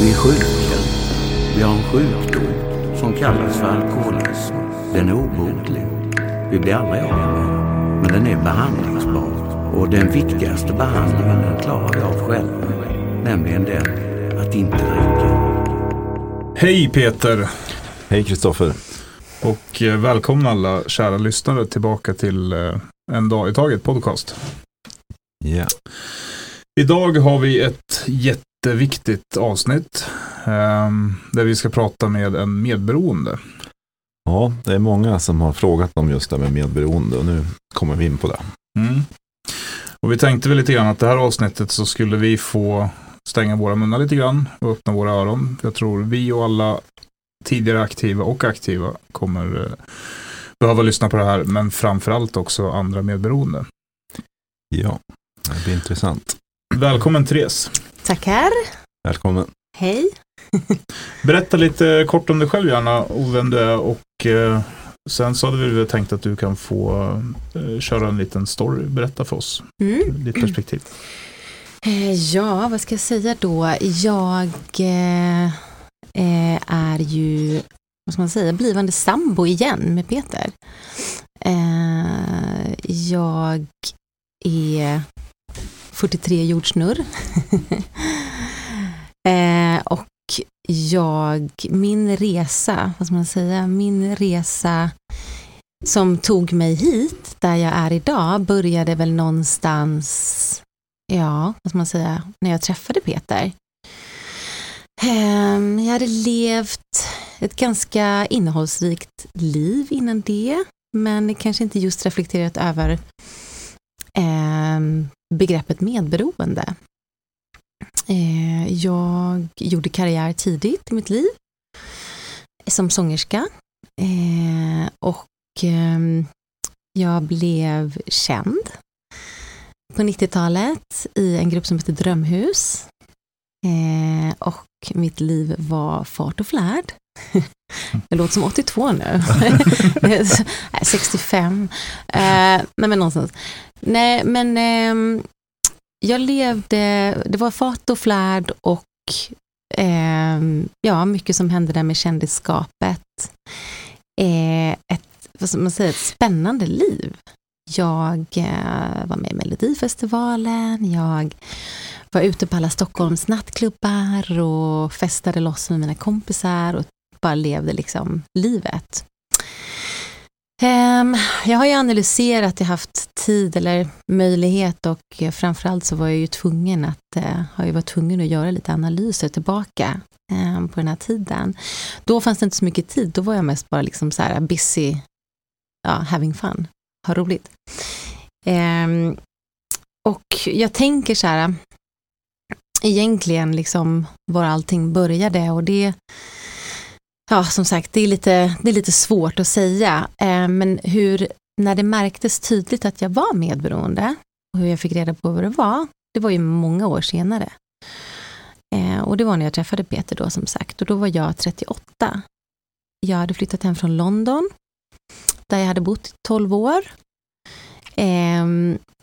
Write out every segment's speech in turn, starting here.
Vi är sjuka. Vi har en sjukdom som kallas för alkoholism. Den är obotlig. Vi blir aldrig av med den. Men den är behandlingsbar. Och den viktigaste behandlingen den klarar vi av själva. Nämligen den att inte dricka. Hej Peter! Hej Kristoffer. Och eh, välkomna alla kära lyssnare tillbaka till eh, En dag i taget podcast. Ja. Idag har vi ett jätteviktigt avsnitt ehm, där vi ska prata med en medberoende. ja, det är många som har frågat om just det med medberoende och nu kommer vi in på det. Mm. Och vi tänkte väl lite grann att det här avsnittet så skulle vi få stänga våra munnar lite grann och öppna våra öron. Jag tror vi och alla tidigare aktiva och aktiva kommer eh, behöva lyssna på det här, men framförallt också andra medberoende. Ja, det blir intressant. Välkommen Therese! Tackar. Välkommen. Hej. Berätta lite kort om dig själv gärna och vem du är och eh, sen så hade vi tänkt att du kan få eh, köra en liten story, berätta för oss, Mm. ditt perspektiv. Eh, Ja, vad ska jag säga då? Jag eh, eh, är ju, vad ska man säga, blivande sambo igen med Peter. Eh, jag är 43 jordsnurr. eh, och jag, min resa, vad ska man säga, min resa som tog mig hit, där jag är idag, började väl någonstans ja, vad ska man säga, när jag träffade Peter. Eh, Jag hade levt ett ganska innehållsrikt liv innan det, men kanske inte just reflekterat över eh, begreppet medberoende. Eh, jag gjorde karriär tidigt i mitt liv som sångerska eh, och ehm, jag blev känd på 90-talet i en grupp som heter Drömhus. Eh, och mitt liv var fart och flärd. Det låter som 82 nu. Nej, 65. Eh, nej men någonstans. Nej men ehm, jag levde, det var fart och flärd och ehm, ja, mycket som hände där med kändisskapet. Eh, ett, vad man säga, ett spännande liv. Jag eh, var med i Melodifestivalen, jag var ute på alla Stockholms nattklubbar och festade loss med mina kompisar och bara levde liksom livet. Ehm, jag har ju analyserat, jag har haft tid eller möjlighet och framförallt så var jag ju tvungen att, eh, har ju varit tvungen att göra lite analyser tillbaka ehm, på den här tiden. Då fanns det inte så mycket tid, då var jag mest bara liksom så här busy, ja, having fun, ha roligt. Ehm, och jag tänker så här, egentligen liksom var allting började och det, ja som sagt, det är lite, det är lite svårt att säga, eh, men hur, när det märktes tydligt att jag var medberoende och hur jag fick reda på vad det var, det var ju många år senare. Eh, och det var när jag träffade Peter då som sagt, och då var jag 38. Jag hade flyttat hem från London, där jag hade bott i 12 år. Eh,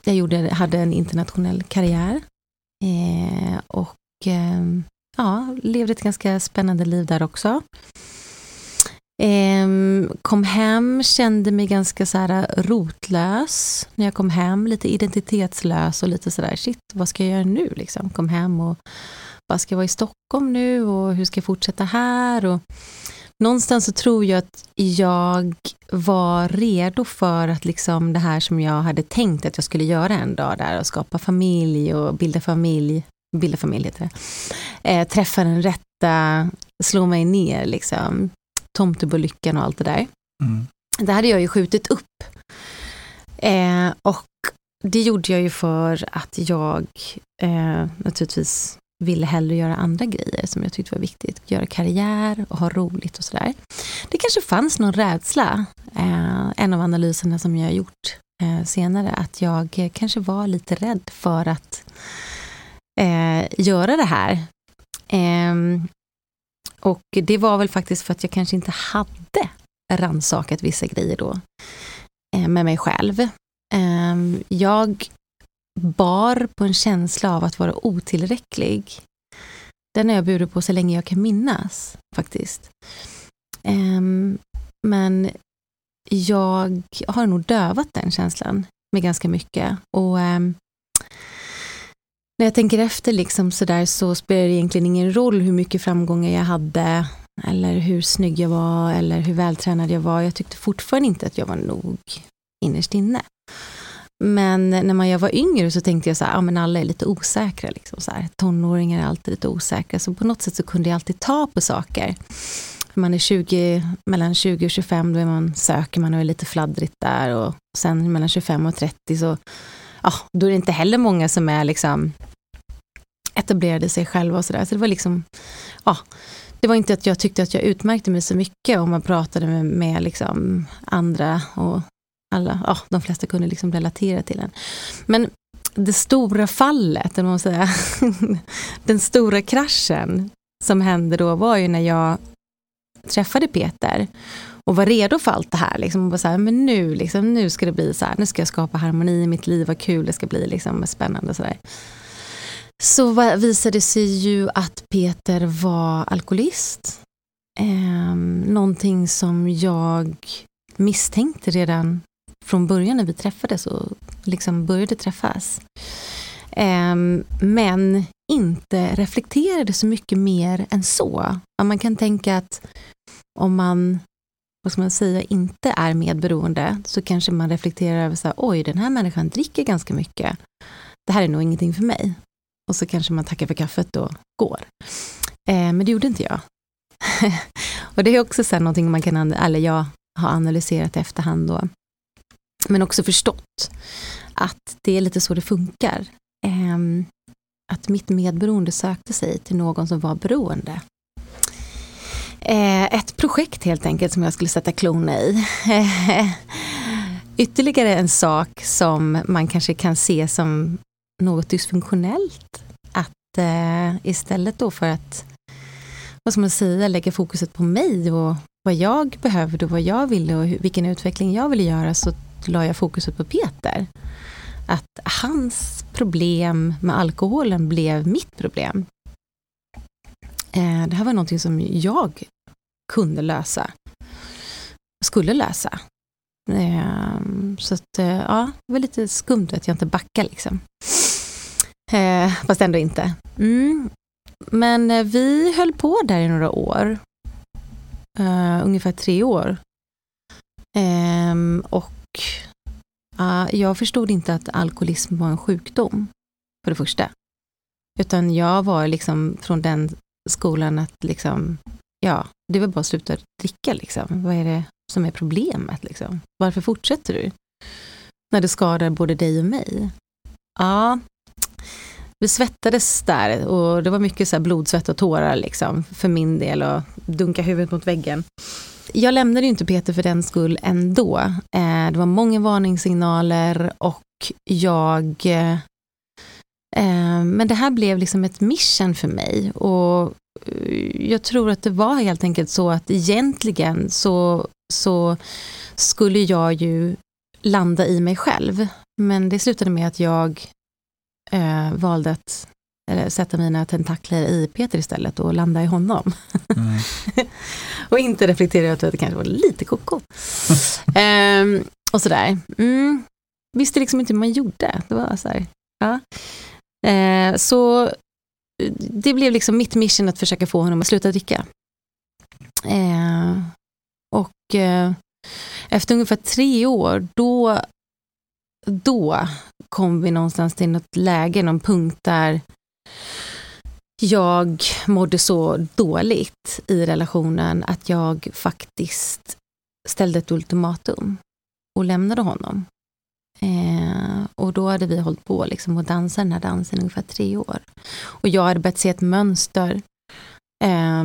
jag gjorde, hade en internationell karriär eh, och eh, ja, levde ett ganska spännande liv där också. Ehm, kom hem, kände mig ganska så här äh, rotlös när jag kom hem, lite identitetslös och lite sådär, shit, vad ska jag göra nu liksom? Kom hem och vad ska jag vara i Stockholm nu och hur ska jag fortsätta här? Och någonstans så tror jag att jag var redo för att liksom det här som jag hade tänkt att jag skulle göra en dag där och skapa familj och bilda familj, bilda familj heter det, eh, träffa den rätta, slå mig ner liksom, tomtebolyckan och allt det där. Mm. Det hade jag ju skjutit upp. Eh, och det gjorde jag ju för att jag eh, naturligtvis ville hellre göra andra grejer som jag tyckte var viktigt. Göra karriär och ha roligt och sådär. Det kanske fanns någon rädsla, eh, en av analyserna som jag har gjort eh, senare, att jag kanske var lite rädd för att eh, göra det här. Och det var väl faktiskt för att jag kanske inte hade rannsakat vissa grejer då eh, med mig själv. Ehm, jag bar på en känsla av att vara otillräcklig. Den har jag burit på så länge jag kan minnas faktiskt. Ehm, men jag har nog dövat den känslan med ganska mycket. Och ehm, när jag tänker efter liksom så där så spelar det egentligen ingen roll hur mycket framgångar jag hade eller hur snygg jag var eller hur vältränad jag var. Jag tyckte fortfarande inte att jag var nog innerst inne. Men när man jag var yngre så tänkte jag så här, ja men alla är lite osäkra. Liksom, så här. Tonåringar är alltid lite osäkra. Så på något sätt så kunde jag alltid ta på saker. Man är 20, mellan 20 och 25, då är man, söker man och är lite fladdrigt där. Och sen mellan 25 och 30 så, ja, då är det inte heller många som är liksom etablerade sig själva och sådär. Så det var liksom, ja, det var inte att jag tyckte att jag utmärkte mig så mycket om man pratade med, med liksom andra och alla, ja, de flesta kunde liksom relatera till en. Men det stora fallet, eller man säga, den stora kraschen som hände då var ju när jag träffade Peter och var redo för allt det här. Liksom, och var så här, men nu, liksom, nu ska det bli så här, nu ska jag skapa harmoni i mitt liv, vad kul det ska bli, liksom, spännande och sådär. Så visade det sig ju att Peter var alkoholist. Eh, någonting som jag misstänkte redan från början när vi träffades och liksom började träffas. Eh, men inte reflekterade så mycket mer än så. Man kan tänka att om man vad ska man säga, inte är medberoende så kanske man reflekterar över så här, oj den här människan dricker ganska mycket. Det här är nog ingenting för mig. Och så kanske man tackar för kaffet och går. Eh, men det gjorde inte jag. och det är också så någonting man kan, eller jag har analyserat i efterhand då. Men också förstått att det är lite så det funkar. Eh, att mitt medberoende sökte sig till någon som var beroende. Eh, ett projekt helt enkelt som jag skulle sätta klona i. Ytterligare en sak som man kanske kan se som något dysfunktionellt. Att eh, istället då för att, vad ska man säga, lägga fokuset på mig och vad jag behövde och vad jag ville och vilken utveckling jag ville göra så la jag fokuset på Peter. Att hans problem med alkoholen blev mitt problem. Eh, det här var någonting som jag kunde lösa, skulle lösa. Eh, så att, eh, ja, det var lite skumt att jag inte backade liksom. Eh, fast ändå inte. Mm. Men eh, vi höll på där i några år. Uh, ungefär tre år. Um, och uh, jag förstod inte att alkoholism var en sjukdom, för det första. Utan jag var liksom från den skolan att liksom, ja, det var bara att sluta dricka liksom. Vad är det som är problemet liksom? Varför fortsätter du? När det skadar både dig och mig. Ja, vi svettades där och det var mycket så blod, svett och tårar liksom för min del och dunka huvudet mot väggen. Jag lämnade ju inte Peter för den skull ändå. Eh, det var många varningssignaler och jag eh, eh men det här blev liksom ett mission för mig och eh, jag tror att det var helt enkelt så att egentligen så, så skulle jag ju landa i mig själv. Men det slutade med att jag eh, valde att eller, sätta mina tentakler i Peter istället och landa i honom. Mm. och inte reflektera över att det kanske var lite koko. eh, och sådär. Mm. Visste liksom inte hur man gjorde. Det var så här, ja. eh, så det blev liksom mitt mission att försöka få honom att sluta dricka. Eh, och eh, efter ungefär tre år, då då kom vi någonstans till något läge, någon punkt där jag mådde så dåligt i relationen att jag faktiskt ställde ett ultimatum och lämnade honom. Eh, och då hade vi hållit på liksom att dansa den här dansen i ungefär tre år. Och jag hade börjat se ett mönster eh,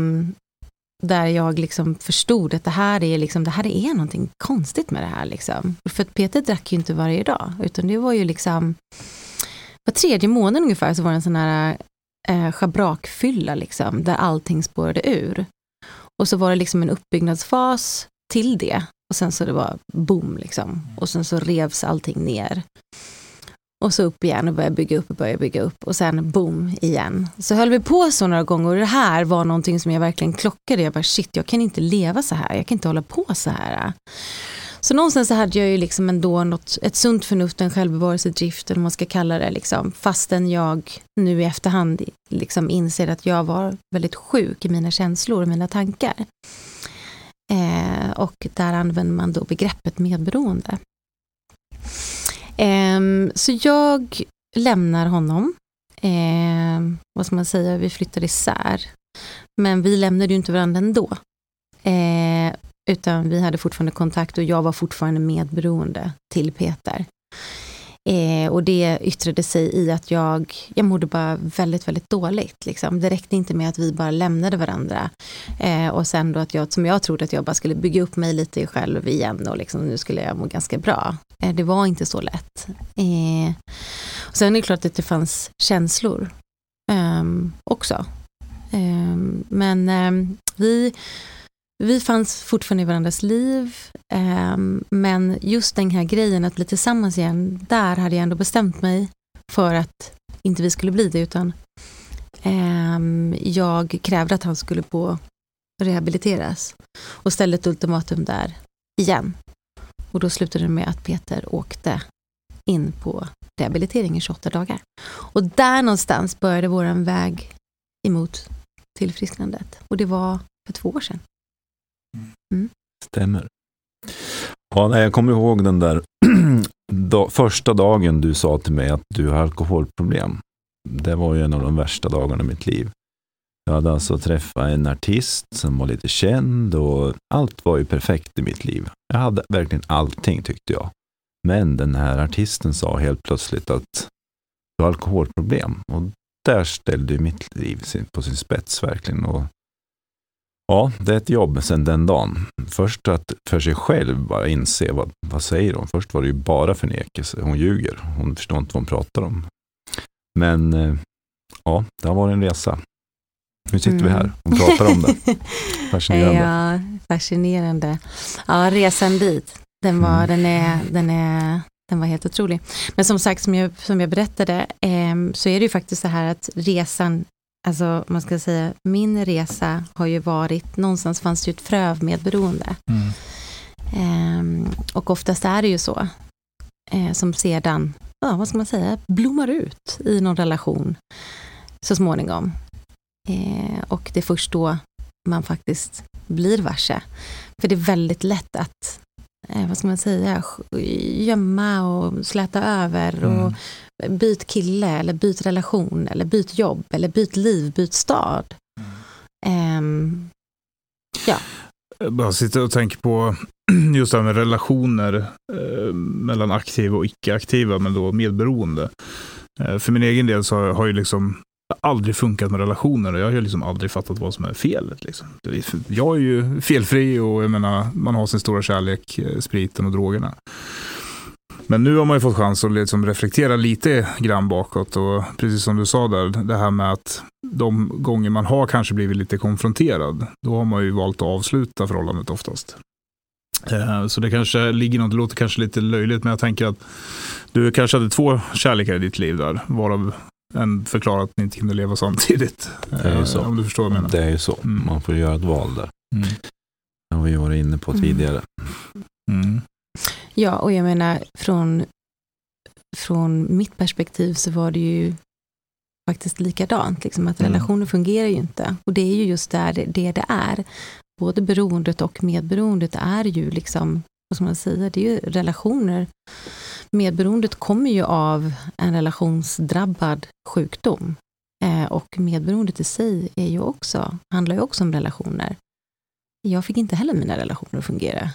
där jag liksom förstod att det här är, liksom, det här är någonting konstigt med det här. Liksom. För att Peter drack ju inte varje dag, utan det var ju liksom var tredje månad ungefär så var det en sån här eh, schabrakfylla liksom, där allting spårade ur. Och så var det liksom en uppbyggnadsfas till det och sen så det var boom liksom. Och sen så revs allting ner. Och så upp igen och börja bygga upp och börja bygga upp och sen boom igen. Så höll vi på så några gånger och det här var någonting som jag verkligen klockade. Jag bara shit, jag kan inte leva så här, jag kan inte hålla på så här. Så någonstans så hade jag ju liksom ändå något, ett sunt förnuft, en självbevarelsedrift eller vad man ska kalla det, liksom, fastän jag nu i efterhand liksom inser att jag var väldigt sjuk i mina känslor och mina tankar. Eh, och där använder man då begreppet medberoende. Eh, så jag lämnar honom. Eh, vad ska man säga, vi flyttar isär. Men vi lämnade ju inte varandra ändå. Eh, utan vi hade fortfarande kontakt och jag var fortfarande medberoende till Peter. Eh, och det yttrade sig i att jag, jag mådde bara väldigt, väldigt dåligt. Liksom. Det räckte inte med att vi bara lämnade varandra. Eh, och sen då att jag, som jag trodde att jag bara skulle bygga upp mig lite själv igen och liksom, nu skulle jag må ganska bra. Eh, det var inte så lätt. Eh, och sen är det klart att det fanns känslor ehm, också. Ehm, men ehm, vi vi fanns fortfarande i varandras liv, eh, men just den här grejen att bli tillsammans igen, där hade jag ändå bestämt mig för att inte vi skulle bli det, utan eh, jag krävde att han skulle på rehabiliteras och ställde ett ultimatum där igen. Och då slutade det med att Peter åkte in på rehabilitering i 28 dagar. Och där någonstans började vår väg emot tillfrisknandet. Och det var för två år sedan. Mm. Stämmer. Ja, jag kommer ihåg den där då, första dagen du sa till mig att du har alkoholproblem. Det var ju en av de värsta dagarna i mitt liv. Jag hade alltså träffat en artist som var lite känd och allt var ju perfekt i mitt liv. Jag hade verkligen allting tyckte jag. Men den här artisten sa helt plötsligt att du har alkoholproblem. Och där ställde mitt liv på sin spets verkligen. Och Ja, det är ett jobb sedan den dagen. Först att för sig själv bara inse vad, vad säger hon. Först var det ju bara förnekelse. Hon ljuger. Hon förstår inte vad hon pratar om. Men eh, ja, det har varit en resa. Nu sitter mm. vi här och pratar om det. Fascinerande. Ja, fascinerande. Ja, resan dit, den, var, mm. den, är, den, är, den var helt otrolig. Men som sagt, som jag, som jag berättade, eh, så är det ju faktiskt så här att resan alltså man ska säga, min resa har ju varit, någonstans fanns det ju ett frö av medberoende. Mm. Um, och oftast är det ju så, uh, som sedan, ja, vad ska man säga, blommar ut i någon relation så småningom. Uh, och det är först då man faktiskt blir varse. För det är väldigt lätt att eh, vad ska man säga, gömma och släta över mm byt kille eller byt relation eller byt jobb eller byt liv, byt stad. Mm. Um, ja. Jag bara sitter och tänker på just det här med relationer eh, mellan aktiva och icke-aktiva, men då medberoende. Eh, för min egen del så har, har ju liksom aldrig funkat med relationer och jag har ju liksom aldrig fattat vad som är felet. Liksom. Jag är ju felfri och jag menar, man har sin stora kärlek, eh, spriten och drogerna. Men nu har man ju fått chans att liksom reflektera lite grann bakåt och precis som du sa där, det här med att de gånger man har kanske blivit lite konfronterad, då har man ju valt att avsluta förhållandet oftast. Eh, så det kanske ligger något, det låter kanske lite löjligt, men jag tänker att du kanske hade två kärlekar i ditt liv där, varav en förklarar att ni inte kunde leva samtidigt. Det är ju så. Eh, om du förstår vad jag menar. Det är ju så. Mm. Man får göra ett val där. Mm. Det har vi varit inne på mm. tidigare. Mm. Ja, och jag menar från, från mitt perspektiv så var det ju faktiskt likadant. Liksom, att mm. relationer fungerar ju inte. Och det är ju just där det, det, det är. Både beroendet och medberoendet är ju liksom, vad ska man säga, det är ju relationer. Medberoendet kommer ju av en relationsdrabbad sjukdom. Eh, och medberoendet i sig är ju också, handlar ju också om relationer. Jag fick inte heller mina relationer att fungera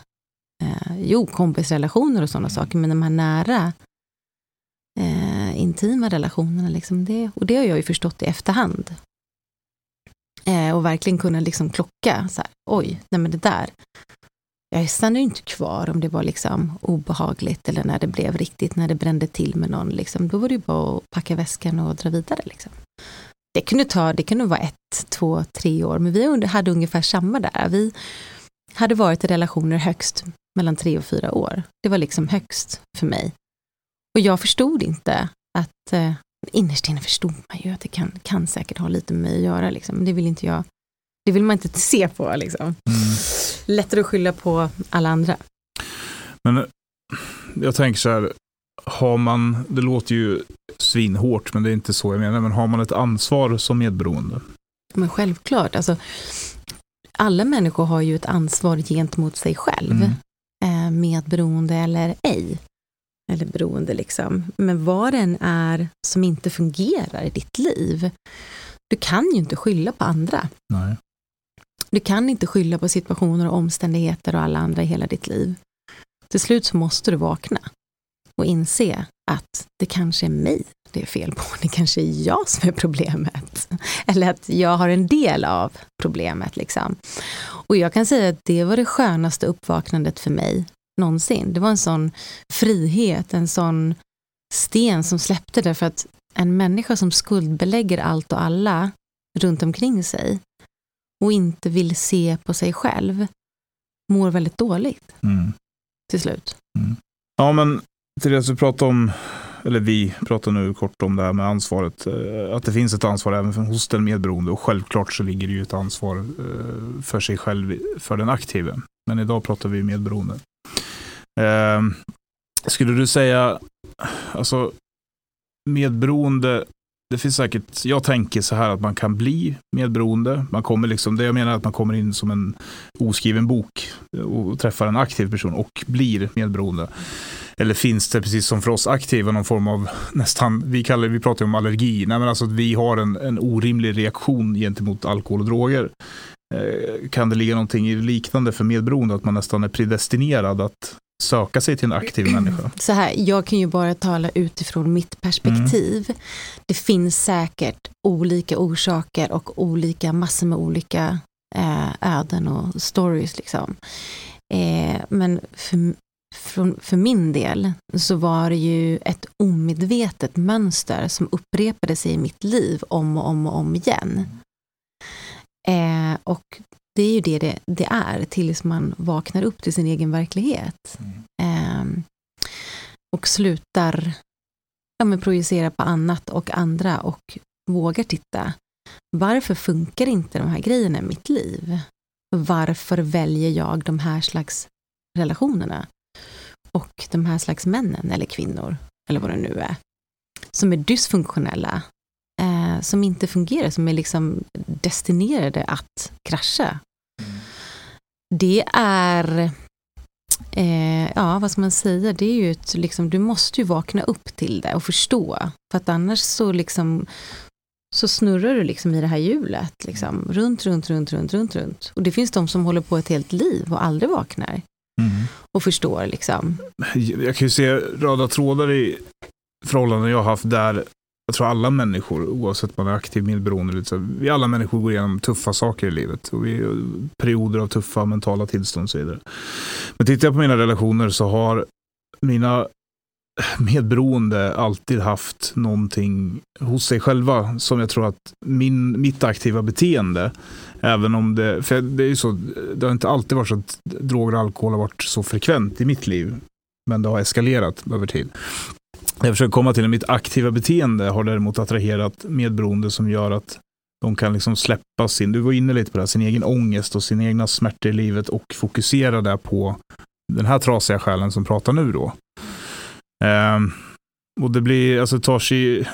eh, jo, kompisrelationer och sådana saker, men de här nära eh, intima relationerna, liksom det, och det har jag ju förstått i efterhand. Eh, och verkligen kunna liksom klocka, så här, oj, nej men det där, jag stannade ju inte kvar om det var liksom obehagligt eller när det blev riktigt, när det brände till med någon. Liksom. Då var det ju bara att packa väskan och dra vidare. Liksom. Det kunde ta, det kunde vara ett, två, tre år, men vi hade ungefär samma där. Vi hade varit i relationer högst mellan tre och fyra år. Det var liksom högst för mig. Och jag förstod inte Att eh, innerst inne förstod man ju att det kan, kan säkert ha lite med mig att göra. Liksom. Men det vill inte jag, det vill man inte se på. Liksom. Mm. Lättare att skylla på alla andra. Men jag tänker så här, har man, det låter ju svinhårt, men det är inte så jag menar, men har man ett ansvar som medberoende? Men självklart, alltså, alla människor har ju ett ansvar gentemot sig själv, mm. Medberoende eller ej. Eller beroende liksom. Men vad den är som inte fungerar i ditt liv, du kan ju inte skylla på andra. Nej. Du kan inte skylla på situationer och omständigheter och alla andra i hela ditt liv. Till slut så måste du vakna och inse att det kanske är mig det är fel på. Det kanske är jag som är problemet. Eller att jag har en del av problemet. Liksom. Och jag kan säga att det var det skönaste uppvaknandet för mig någonsin. Det var en sån frihet, en sån sten som släppte därför att en människa som skuldbelägger allt och alla runt omkring sig och inte vill se på sig själv mår väldigt dåligt mm. till slut. Mm. Ja, men Therese, vi pratar om, eller vi pratar nu kort om det här med ansvaret. Eh, att det finns ett ansvar även hos den medberoende och självklart så ligger det ju ett ansvar eh, för sig själv, för den aktive. Men idag pratar vi medberoende. Eh, skulle du säga, alltså medberoende, det finns säkert, jag tänker så här att man kan bli medberoende. Man kommer liksom, det jag menar är att man kommer in som en oskriven bok och träffar en aktiv person och blir medberoende. Eller finns det, precis som för oss aktiva, någon form av nästan, vi, kallar, vi pratar om allergi, Nej, men alltså att vi har en, en orimlig reaktion gentemot alkohol och droger. Eh, kan det ligga någonting liknande för medberoende, att man nästan är predestinerad att söka sig till en aktiv människa? Så här, jag kan ju bara tala utifrån mitt perspektiv. Mm. Det finns säkert olika orsaker och olika, massor med olika eh, öden och stories. Liksom. Eh, men för, för, för min del så var det ju ett omedvetet mönster som upprepade sig i mitt liv om och om och om igen. Eh, och det är ju det, det det är tills man vaknar upp till sin egen verklighet. Mm. Eh, och slutar ja, men projicera på annat och andra och vågar titta. Varför funkar inte de här grejerna i mitt liv? Varför väljer jag de här slags relationerna? Och de här slags männen eller kvinnor, eller vad det nu är, som är dysfunktionella, eh, som inte fungerar, som är liksom destinerade att krascha. Det är, eh, ja vad ska man säga, det är ju ett, liksom, du måste ju vakna upp till det och förstå. För att annars så liksom så snurrar du liksom i det här hjulet, liksom, runt, runt, runt, runt, runt, runt. Och det finns de som håller på ett helt liv och aldrig vaknar. Mm. Och förstår liksom. Jag kan ju se röda trådar i förhållanden jag har haft där jag tror alla människor, oavsett om man är aktiv, medberoende, vi alla människor går igenom tuffa saker i livet. Och vi, perioder av tuffa mentala tillstånd och så vidare. Men tittar jag på mina relationer så har mina medberoende alltid haft någonting hos sig själva som jag tror att min, mitt aktiva beteende, även om det, för det är ju så, det har inte alltid varit så att droger och alkohol har varit så frekvent i mitt liv, men det har eskalerat över tid. Jag försöker komma till mitt aktiva beteende har däremot attraherat medberoende som gör att de kan liksom släppa sin, du var inne lite på det, sin egen ångest och sin egna smärta i livet och fokusera där på den här trasiga själen som pratar nu då. Um, och det blir, alltså tar sig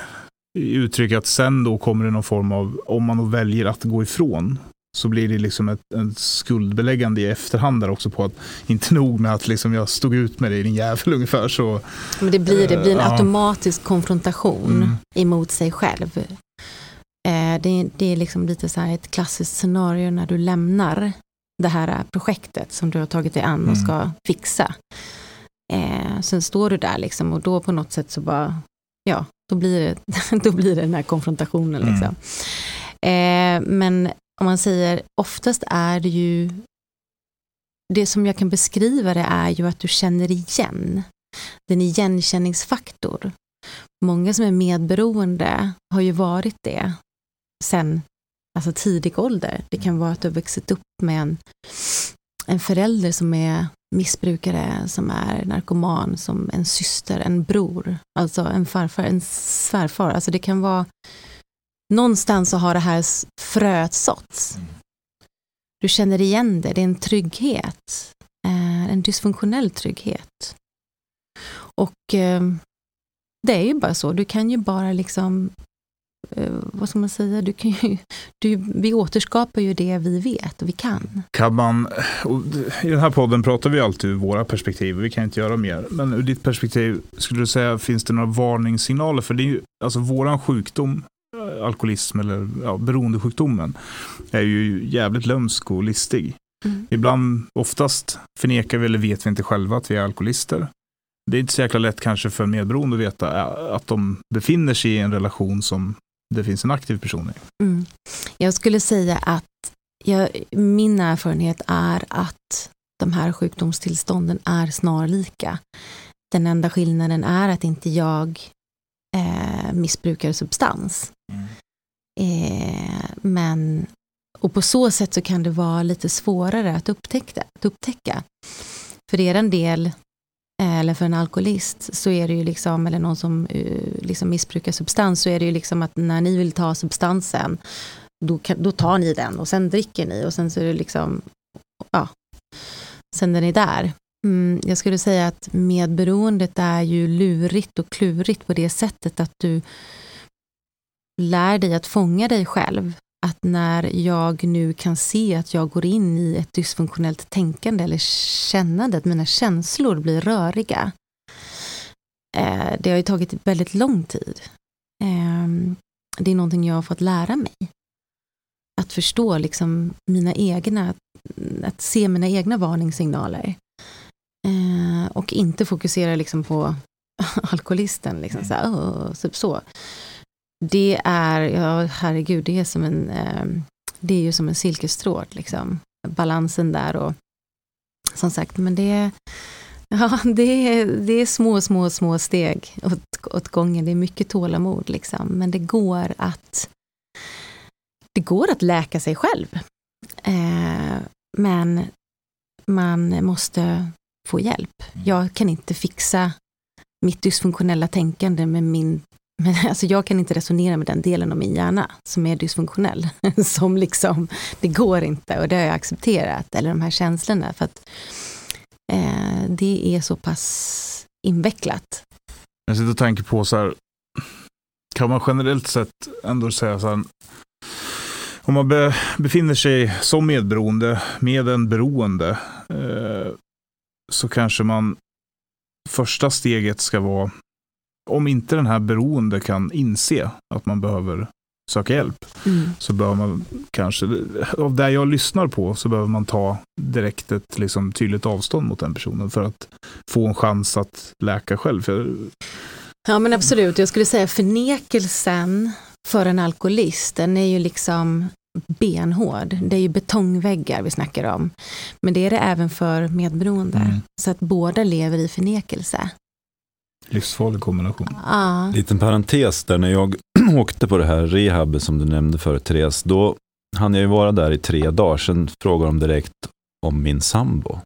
i uttryck att sen då kommer det någon form av, om man då väljer att gå ifrån, så blir det liksom ett, ett skuldbeläggande i efterhand där också på att inte nog med att liksom jag stod ut med dig din jävel ungefär så. Men det blir, det blir en uh, automatisk ja. konfrontation mm. emot sig själv. Eh, det, det, är liksom lite så här ett klassiskt scenario när du lämnar det här projektet som du har tagit dig an och mm. ska fixa. Eh, sen står du där liksom och då på något sätt så bara, ja, då blir det, då blir det den här konfrontationen. Mm. Liksom. Eh, men om man säger, oftast är det ju, det som jag kan beskriva det är ju att du känner igen, den igenkänningsfaktor. Många som är medberoende har ju varit det sen alltså tidig ålder. Det kan vara att du har vuxit upp med en, en förälder som är missbrukare som är narkoman som en syster, en bror, alltså en farfar, en svärfar. Alltså det kan vara någonstans så har det här fröet såtts. Mm. Du känner igen det, det är en trygghet. Eh, en dysfunktionell trygghet. Och eh, det är ju bara så, du kan ju bara liksom eh, vad ska man säga, du kan ju, du, vi återskapar ju det vi vet och vi kan. Kan man, I den här podden pratar vi alltid ur våra perspektiv, vi kan inte göra mer. Men ur ditt perspektiv, skulle du säga, finns det några varningssignaler? För det är ju, alltså våran sjukdom, alkoholism eller ja, beroendesjukdomen, är ju jävligt lömsk och listig. Mm. Ibland, oftast förnekar vi eller vet vi inte själva att vi är alkoholister. Det är inte så jäkla lätt kanske för en medberoende att veta äh, att de befinner sig i en relation som det finns en aktiv person i. Mm. Jag skulle säga att jag, min erfarenhet är att de här sjukdomstillstånden är snarlika. Den enda skillnaden är att inte jag eh, missbrukar substans. Mm. Eh, men och på så sätt så kan det vara lite svårare att upptäcka. Att upptäcka. För er del, eh, eller för en alkoholist, så är det ju liksom, eller någon som eh, liksom missbrukar substans, så är det ju liksom att när ni vill ta substansen, då, kan, då tar ni den och sen dricker ni och sen så är det liksom, ja, sen är ni där. Mm, jag skulle säga att medberoendet är ju lurigt och klurigt på det sättet att du lär dig att fånga dig själv att när jag nu kan se att jag går in i ett dysfunktionellt tänkande eller kännande, att mina känslor blir röriga. Eh, det har ju tagit väldigt lång tid. Eh, det är någonting jag har fått lära mig. Att förstå liksom mina egna, att se mina egna varningssignaler. Eh, och inte fokusera liksom på alkoholisten, liksom, så, här, oh, typ så det är, ja herregud, det är som en, eh, det är ju som en silkestråd, liksom. Balansen där och som sagt, men det är, ja, det är, det är små, små, små steg åt, åt gången. Det är mycket tålamod, liksom. men det går att det går att läka sig själv. Eh, men man måste få hjälp. Mm. Jag kan inte fixa mitt dysfunktionella tänkande med min men alltså jag kan inte resonera med den delen av min hjärna som är dysfunktionell. som liksom, det går inte och det har jag accepterat. Eller de här känslorna. För att eh, det är så pass invecklat. Jag sitter och tänker på så här, kan man generellt sett ändå säga så här, om man be, befinner sig som medberoende med en beroende eh, så kanske man första steget ska vara om inte den här beroende kan inse att man behöver söka hjälp, mm. så behöver man kanske, av det jag lyssnar på, så behöver man ta direkt ett liksom, tydligt avstånd mot den personen för att få en chans att läka själv. För... Ja men absolut, jag skulle säga förnekelsen för en alkoholist, den är ju liksom benhård. Det är ju betongväggar vi snackar om. Men det är det även för medberoende. Mm. Så att båda lever i förnekelse. Livsfarlig kombination. Ah. Liten parentes där, när jag åkte på det här rehabet som du nämnde förut, Therese, då hann jag ju vara där i tre dagar. Sen frågade de direkt om min sambo.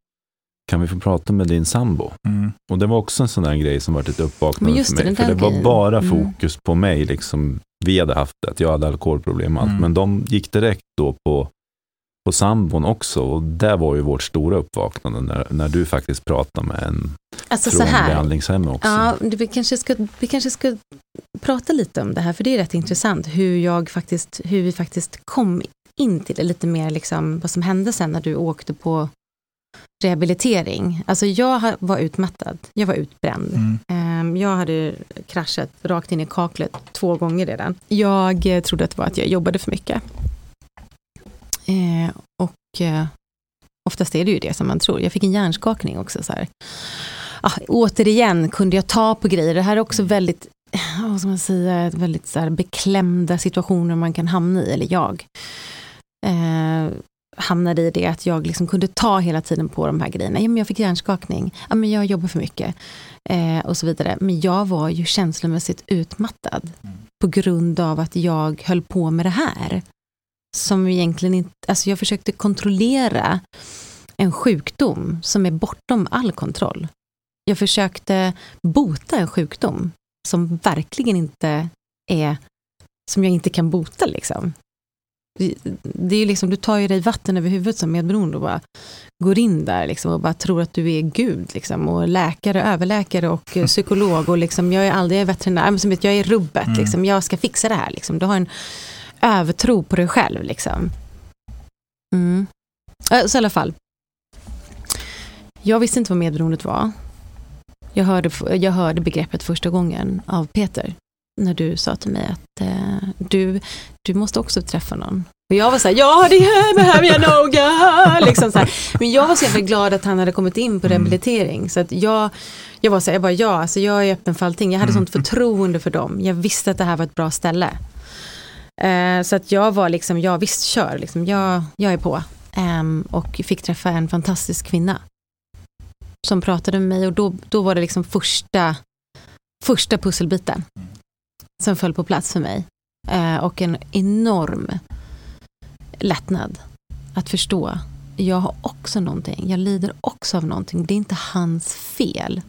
Kan vi få prata med din sambo? Mm. Och det var också en sån där grej som var ett uppvaknande för mig. För det var bara mm. fokus mm. på mig. Liksom, vi hade haft det, att jag hade alkoholproblem och allt. Mm. Men de gick direkt då på på sambon också. Och det var ju vårt stora uppvaknande när, när du faktiskt pratade med en alltså från behandlingshem också. Ja, vi kanske, ska, vi kanske ska prata lite om det här, för det är rätt intressant hur, jag faktiskt, hur vi faktiskt kom in till det, lite mer liksom vad som hände sen när du åkte på rehabilitering. Alltså jag var utmattad, jag var utbränd. Mm. Ehm, jag hade kraschat rakt in i kaklet två gånger redan. Jag eh, trodde att det var att jag jobbade för mycket. Eh, och eh, oftast är det ju det som man tror. Jag fick en hjärnskakning också. Så här. Ah, återigen kunde jag ta på grejer. Det här är också väldigt, vad ska man säga, väldigt så beklämda situationer man kan hamna i, eller jag. Eh, hamnade i det att jag liksom kunde ta hela tiden på de här grejerna. Ja, men jag fick hjärnskakning, ja, men jag jobbar för mycket eh, och så vidare. Men jag var ju känslomässigt utmattad mm. på grund av att jag höll på med det här som egentligen inte, alltså jag försökte kontrollera en sjukdom som är bortom all kontroll. Jag försökte bota en sjukdom som verkligen inte är, som jag inte kan bota liksom. Det är liksom, du tar ju dig vatten över huvudet som medberoende och bara går in där liksom och bara tror att du är Gud. Liksom, och läkare, överläkare och psykolog och liksom, jag är aldrig veterinär, men som vet, jag är rubbet, mm. liksom, jag ska fixa det här. Liksom. Du har en övertro på dig själv. Liksom. Mm. Så i alla fall, jag visste inte vad medberoendet var. Jag hörde, jag hörde begreppet första gången av Peter när du sa till mig att eh, du, du måste också träffa någon. Och jag var så här, ja det här behöver jag noga. Liksom så här. Men jag var så jävla glad att han hade kommit in på mm. rehabilitering. Så att jag, jag var så här, jag bara, ja, alltså jag är öppen för allting. Jag hade mm. sånt förtroende för dem. Jag visste att det här var ett bra ställe. Eh, så att jag var liksom, ja visst kör, liksom, jag, jag är på. Eh, och fick träffa en fantastisk kvinna. Som pratade med mig och då, då var det liksom första, första pusselbiten som föll på plats för mig. Eh, och en enorm lättnad att förstå. Jag har också någonting, jag lider också av någonting. Det är inte hans fel.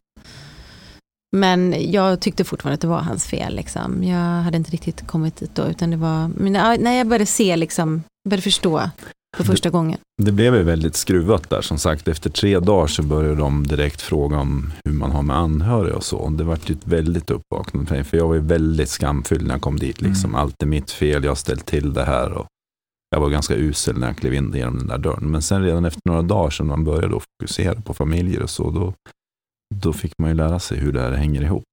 Men jag tyckte fortfarande att det var hans fel. Liksom. Jag hade inte riktigt kommit dit då. Utan det var, men när jag började se, liksom, började förstå för första det, gången. Det blev ju väldigt skruvat där. Som sagt, efter tre dagar så började de direkt fråga om hur man har med anhöriga och så. Det var ju ett väldigt uppvaknande för mig. För jag var ju väldigt skamfylld när jag kom dit. Liksom. Mm. Allt är mitt fel, jag har ställt till det här. Och jag var ganska usel när jag klev in genom den där dörren. Men sen redan efter några dagar som man började fokusera på familjer och så, då, då fick man ju lära sig hur det här hänger ihop.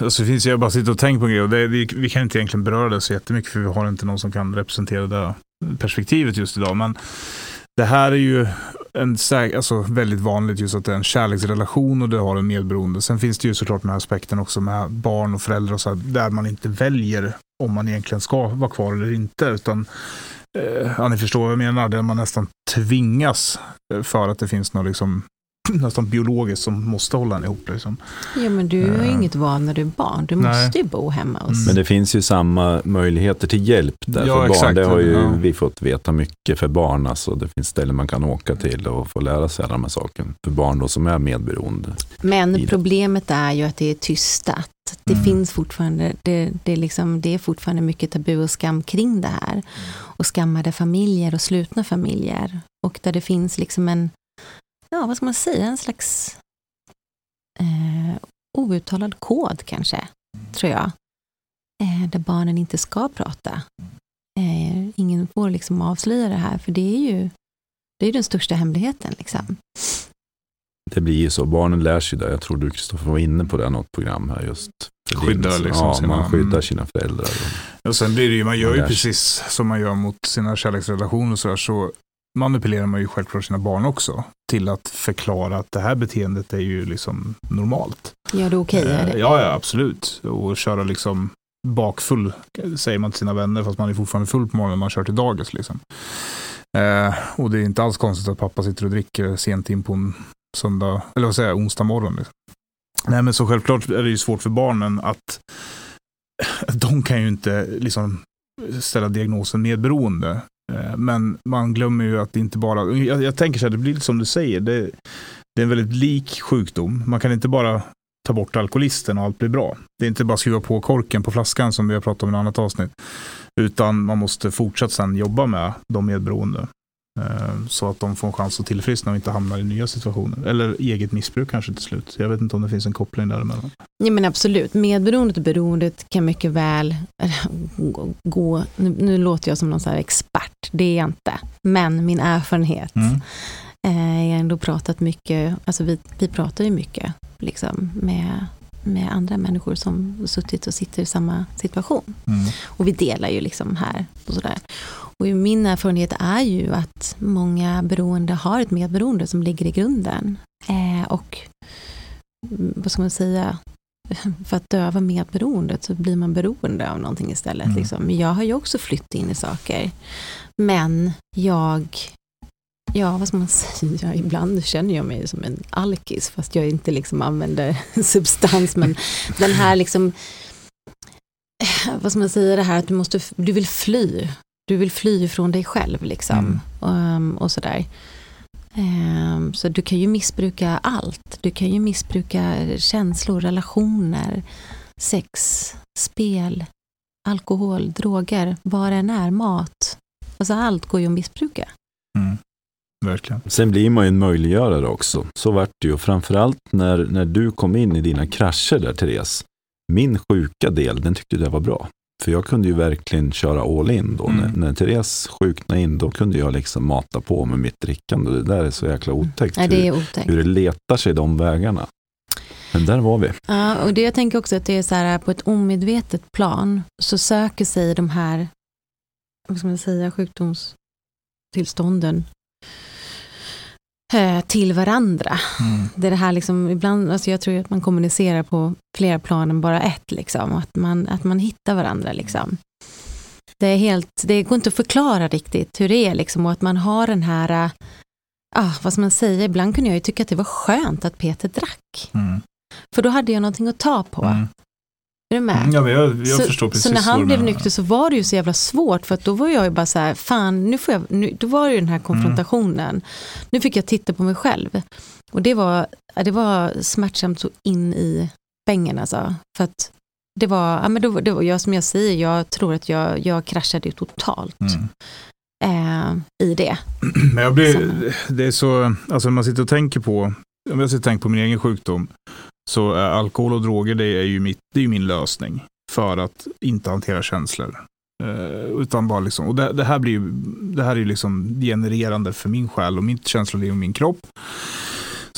Alltså det finns, jag bara sitter och tänker på grejer och det, vi, vi, kan inte egentligen beröra det så jättemycket för vi har inte någon som kan representera det perspektivet just idag. Men det här är ju en, alltså väldigt vanligt just att det är en kärleksrelation och det har en medberoende. Sen finns det ju såklart den här aspekten också med barn och föräldrar och så här, där man inte väljer om man egentligen ska vara kvar eller inte. Utan eh, ja, ni förstår vad jag menar, där man nästan tvingas eh, för att det finns någon liksom nästan biologiskt som måste hålla en ihop. Liksom. Ja, men du har ju uh, inget val när du är barn. Du Nej. måste ju bo hemma hos... Men det finns ju samma möjligheter till hjälp där ja, för exakt. barn. Det har ju ja. vi fått veta mycket för barn. Alltså, det finns ställen man kan åka till och få lära sig alla de här sakerna. För barn då som är medberoende. Men problemet är ju att det är tystat. Det mm. finns fortfarande, det, det, liksom, det är fortfarande mycket tabu och skam kring det här. Och skammade familjer och slutna familjer. Och där det finns liksom en ja, vad ska man säga, en slags eh, outtalad kod kanske, tror jag. Eh, där barnen inte ska prata. Eh, ingen får liksom avslöja det här, för det är ju det är den största hemligheten. Liksom. Det blir ju så, barnen lär sig det. Jag tror du Kristoffer var inne på det något program här just. Skyddar liksom ja, sina, man skyddar sina föräldrar. Och, och sen blir det ju, man gör ju precis som man gör mot sina kärleksrelationer och så, där, så manipulerar man ju självklart sina barn också till att förklara att det här beteendet är ju liksom normalt. Ja, det är okej? Okay, eh, ja, ja, absolut. Och köra liksom bakfull, säger man till sina vänner, fast man är fortfarande full på morgonen när man kör till dagis. Liksom. Eh, och det är inte alls konstigt att pappa sitter och dricker sent in på en söndag, eller vad säger jag, onsdag morgon. Liksom. Nej, men så självklart är det ju svårt för barnen att de kan ju inte liksom ställa diagnosen medberoende. Eh, men man glömmer ju att det inte bara, jag, jag tänker så här, det blir som du säger, det, det, är en väldigt lik sjukdom. Man kan inte bara ta bort alkoholisten och allt blir bra. Det är inte bara skruva på korken på flaskan som vi har pratat om i ett annat avsnitt. Utan man måste fortsatt sen jobba med de medberoende. Eh, så att de får en chans att tillfriskna och inte hamnar i nya situationer. Eller eget missbruk kanske till slut. Jag vet inte om det finns en koppling däremellan. Ja men absolut, medberoendet och beroendet kan mycket väl gå, nu, nu låter jag som någon så expert, det är jag inte. Men min erfarenhet. Mm. Eh, jag har ändå pratat mycket, alltså vi, vi pratar ju mycket liksom, med med andra människor som suttit och sitter i samma situation. Mm. Och vi delar ju liksom här och sådär. Och min erfarenhet är ju att många beroende har ett medberoende som ligger i grunden. Eh, och mm, vad ska man säga, för att döva medberoendet så blir man beroende av någonting istället. Mm. Liksom. Jag har ju också flytt in i saker. Men jag, ja vad ska man säga, ibland känner jag mig som en alkis fast jag inte liksom använder substans. Men den här liksom, vad ska man säga, det här att du, måste, du vill fly du vill fly från dig själv liksom. Mm. Um, och sådär. Um, så du kan ju missbruka allt. Du kan ju missbruka känslor, relationer, sex, spel, alkohol, droger, vad det än är, mat. Alltså allt går ju att missbruka. Mm. Verkligen. Sen blir man ju en möjliggörare också. Så vart det ju. Framförallt när, när du kom in i dina krascher där, Therese. Min sjuka del, den tyckte jag var bra. För jag kunde ju verkligen köra all in då. Mm. När, när Therese sjuknade in, då kunde jag liksom mata på med mitt drickande. Det där är så jäkla otäckt. Ja, det är otäckt. Hur, hur det letar sig de vägarna. Men där var vi. Ja, och det jag tänker också att det är så här på ett omedvetet plan så söker sig de här, vad ska man säga, sjukdomstillstånden till varandra. Mm. Det är det här liksom, ibland, alltså jag tror att man kommunicerar på fler plan än bara ett, liksom, att, man, att man hittar varandra. Liksom. Det, är helt, det går inte att förklara riktigt hur det är, liksom, och att man har den här, eh, ah, vad ska man säga, ibland kunde jag ju tycka att det var skönt att Peter drack. Mm. För då hade jag någonting att ta på. Mm. Är du med? Mm, ja, jag, jag så, förstår precis. Så när han blev nykter så var det ju så jävla svårt för att då var jag ju bara så här, fan, nu får jag, nu, då var det ju den här mm. konfrontationen. Mm. Nu fick jag titta på mig själv. Och det var, det var smärtsamt så in i bängen alltså. För att det var, ja men det var, det var jag, som jag säger, jag tror att jag, jag kraschade totalt. Mm. Eh, I det. Men jag blir, det är så, alltså när man sitter och tänker på, om jag sitter och tänker på min egen sjukdom, så äh, alkohol och droger det är ju mitt, det är min lösning för att inte hantera känslor. Uh, utan bara liksom, och det, det, här blir ju, det här är ju liksom genererande för min själ och mitt känsloliv och min kropp.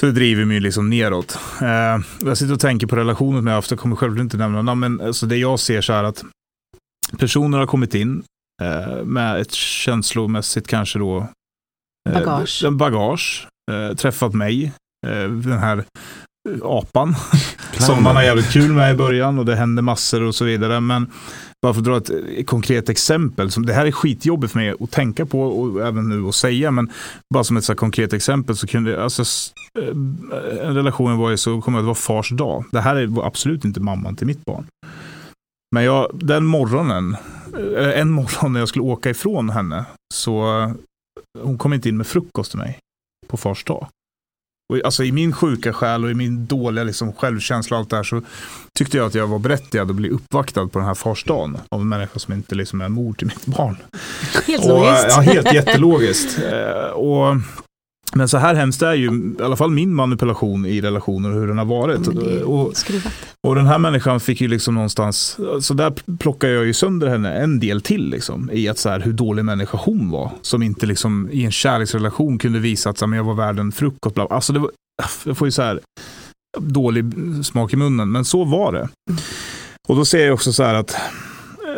Så det driver mig liksom neråt. Uh, jag sitter och tänker på relationen med haft, jag kommer självklart inte nämna namn, men alltså det jag ser så här att personer har kommit in uh, med ett känslomässigt kanske då bagage, bagage träffat mig, den här apan. som man har jävligt kul med i början och det händer massor och så vidare. Men bara för att dra ett konkret exempel. Som, det här är skitjobbigt för mig att tänka på och även nu att säga. Men bara som ett så konkret exempel så kunde alltså, en relation var ju så kommer det var fars dag. Det här var absolut inte mamman till mitt barn. Men jag, den morgonen, en morgon när jag skulle åka ifrån henne så hon kom inte in med frukost till mig på fars dag. Och alltså i min sjuka själ och i min dåliga liksom, självkänsla och allt det här så tyckte jag att jag var berättigad att bli uppvaktad på den här farsdagen av en människa som inte liksom är mor till mitt barn. Helt och, logiskt. Ja, helt jättelogiskt. Eh, och men så här hemskt är ju i alla fall min manipulation i relationer och hur den har varit. Och, och, den här människan fick ju liksom någonstans, så där plockar jag ju sönder henne en del till liksom, i att så här, hur dålig människa hon var. Som inte liksom i en kärleksrelation kunde visa att så här, jag var värd en frukost. Bla. Alltså det var, jag får ju så här dålig smak i munnen, men så var det. Mm. Och då ser jag också så här att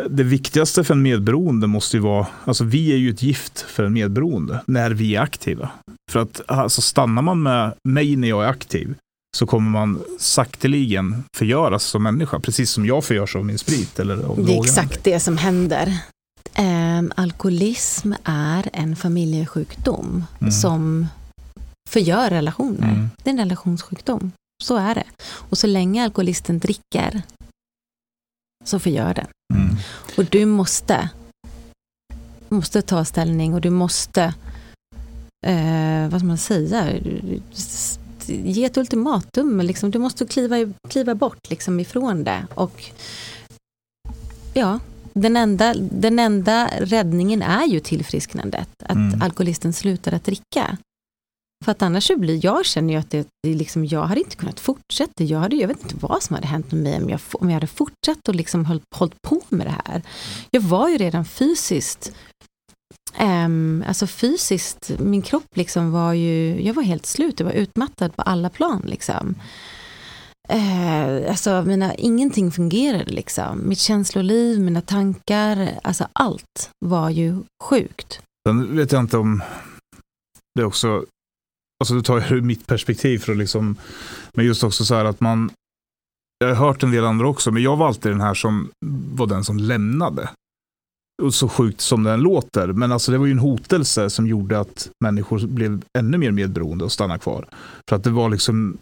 det viktigaste för en medberoende måste ju vara, alltså vi är ju ett gift för en medberoende när vi är aktiva. För att alltså, stannar man med mig när jag är aktiv så kommer man sakteligen förgöras som människa, precis som jag förgörs av min sprit. Eller av det är exakt det som händer. Um, alkoholism är en familjesjukdom mm. som förgör relationer. Mm. Det är en relationssjukdom. Så är det. Och så länge alkoholisten dricker så förgör den. Mm. Och du måste, måste ta ställning och du måste, eh, vad ska man säga, ge ett ultimatum. Liksom. Du måste kliva, kliva bort liksom, ifrån det. Och ja, den enda, den enda räddningen är ju tillfrisknandet. Att mm. alkoholisten slutar att dricka. För att annars så blir, jag känner ju att det, det liksom, jag hade inte kunnat fortsätta. Jag, hade, jag vet inte vad som hade hänt med mig om jag, om jag hade fortsatt och liksom hållit, hållit på med det här. Jag var ju redan fysiskt Um, alltså fysiskt, min kropp liksom var ju, jag var helt slut, jag var utmattad på alla plan. Liksom. Uh, alltså mina, ingenting fungerade liksom. Mitt känsloliv, mina tankar, alltså allt var ju sjukt. Sen vet jag inte om det också alltså du tar ju mitt perspektiv för att liksom, men just också så här att man, jag har hört en del andra också, men jag var alltid den här som var den som lämnade. Och så sjukt som den låter, men alltså det var ju en hotelse som gjorde att människor blev ännu mer medberoende och stannade kvar. För att det var liksom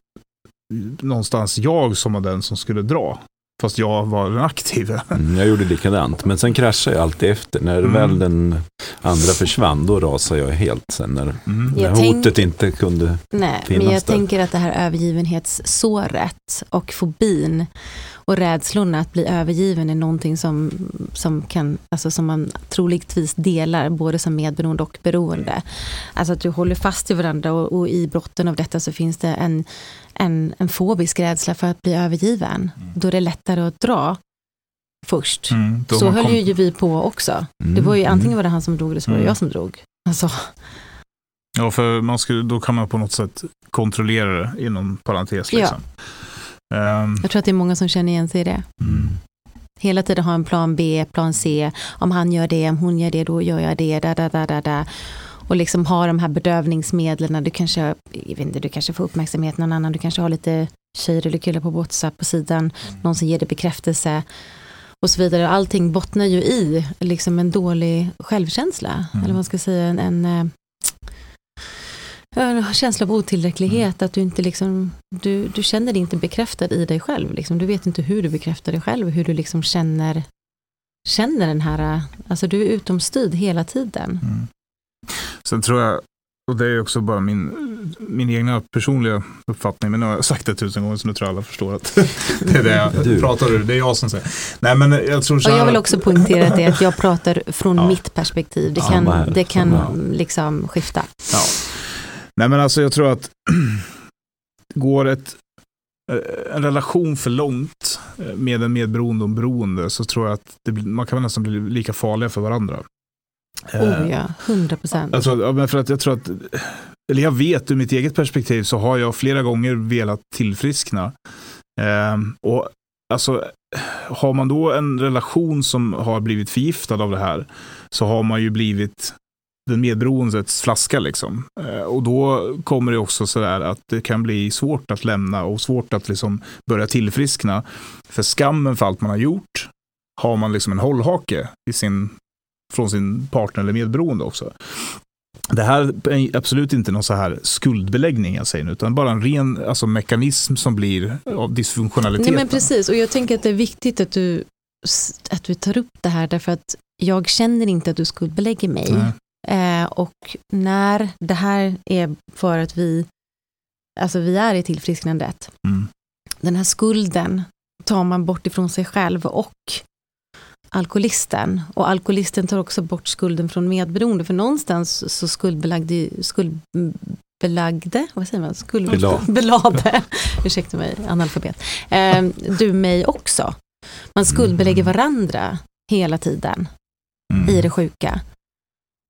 någonstans jag som var den som skulle dra. Fast jag var den aktiva. Mm, jag gjorde likadant, men sen kraschade jag alltid efter. När Mm. väl den andra försvann, då rasade jag helt sen. När, Mm. när Jag hotet tänk- inte kunde... Nej, finnas men jag där. tänker att det här övergivenhetssåret och fobin och rädslorna att bli övergiven är någonting som, som, kan, alltså som man troligtvis delar både som medberoende och beroende. Alltså att du håller fast i varandra och, och i brotten av detta så finns det en, en, en fobisk rädsla för att bli övergiven. Då är det lättare att dra först. Mm. Så höll kom- ju vi på också. Mm, Det var ju mm. antingen var det han som drog eller så var det Mm. jag som drog. Alltså, Ja, för man skulle, då kan man på något sätt kontrollera det inom parentes. Ja. Ehm, jag tror att det är många som känner igen sig i det. Mm. Hela tiden ha en plan B, plan C. Om han gör det, om hon gör det, då gör jag det. Da, da, da, da, da. Och liksom ha de här bedövningsmedlen. Du kanske, jag vet inte, du kanske får uppmärksamhet någon annan. Du kanske har lite tjejer eller killar på WhatsApp på sidan. Någon som ger dig bekräftelse. Och så vidare. Allting bottnar ju i liksom en dålig självkänsla. Mm. Eller vad man ska säga, en, en, eh, en känsla av otillräcklighet. Att du inte liksom, du, du känner dig inte bekräftad i dig själv. Liksom. Du vet inte hur du bekräftar dig själv. Hur du liksom känner, känner den här, alltså du är utomstyrd hela tiden. Mm. Sen tror jag, och det är också bara min, min egna personliga uppfattning, men nu har jag sagt det tusen gånger så nu tror jag alla förstår att det är det jag Du. pratar ur. Det är jag som säger. Nej men jag tror så Och här jag vill att- också poängtera det att jag pratar från Ja. mitt perspektiv. Det Ja, kan, det kan Ja. liksom skifta. Ja. Nej men alltså jag tror att går ett, eh, en relation för långt eh, med en medberoende och en beroende så tror jag att det, man kan nästan bli lika farliga för varandra. Eh, Oh ja, 100 procent. Jag tror, ja, men för att jag tror att, eller jag vet ur mitt eget perspektiv så har jag flera gånger velat tillfriskna. Ehm, och alltså, har man då en relation som har blivit förgiftad av det här så har man ju blivit den medberoendets flaska liksom. Eh, och då kommer det också sådär att det kan bli svårt att lämna och svårt att liksom börja tillfriskna. För skammen för allt man har gjort har man liksom en hållhake i sin, från sin partner eller medberoende också. Det här är absolut inte någon så här skuldbeläggning jag säger nu, utan bara en ren alltså, mekanism som blir av dysfunktionaliteten. Nej men precis, och jag tänker att det är viktigt att du, att du tar upp det här därför att jag känner inte att du skuldbelägger mig. Nej. Eh, och när det här är för att vi, alltså vi är i tillfrisknandet, Mm. den här skulden tar man bort ifrån sig själv och alkoholisten. Och alkoholisten tar också bort skulden från medberoende, för någonstans så skuldbelagde, skuldbelagde, vad säger man? Skuld, Belade. belade, ursäkta mig, analfabet, eh, du mig också. Man skuldbelägger varandra hela tiden Mm. i det sjuka.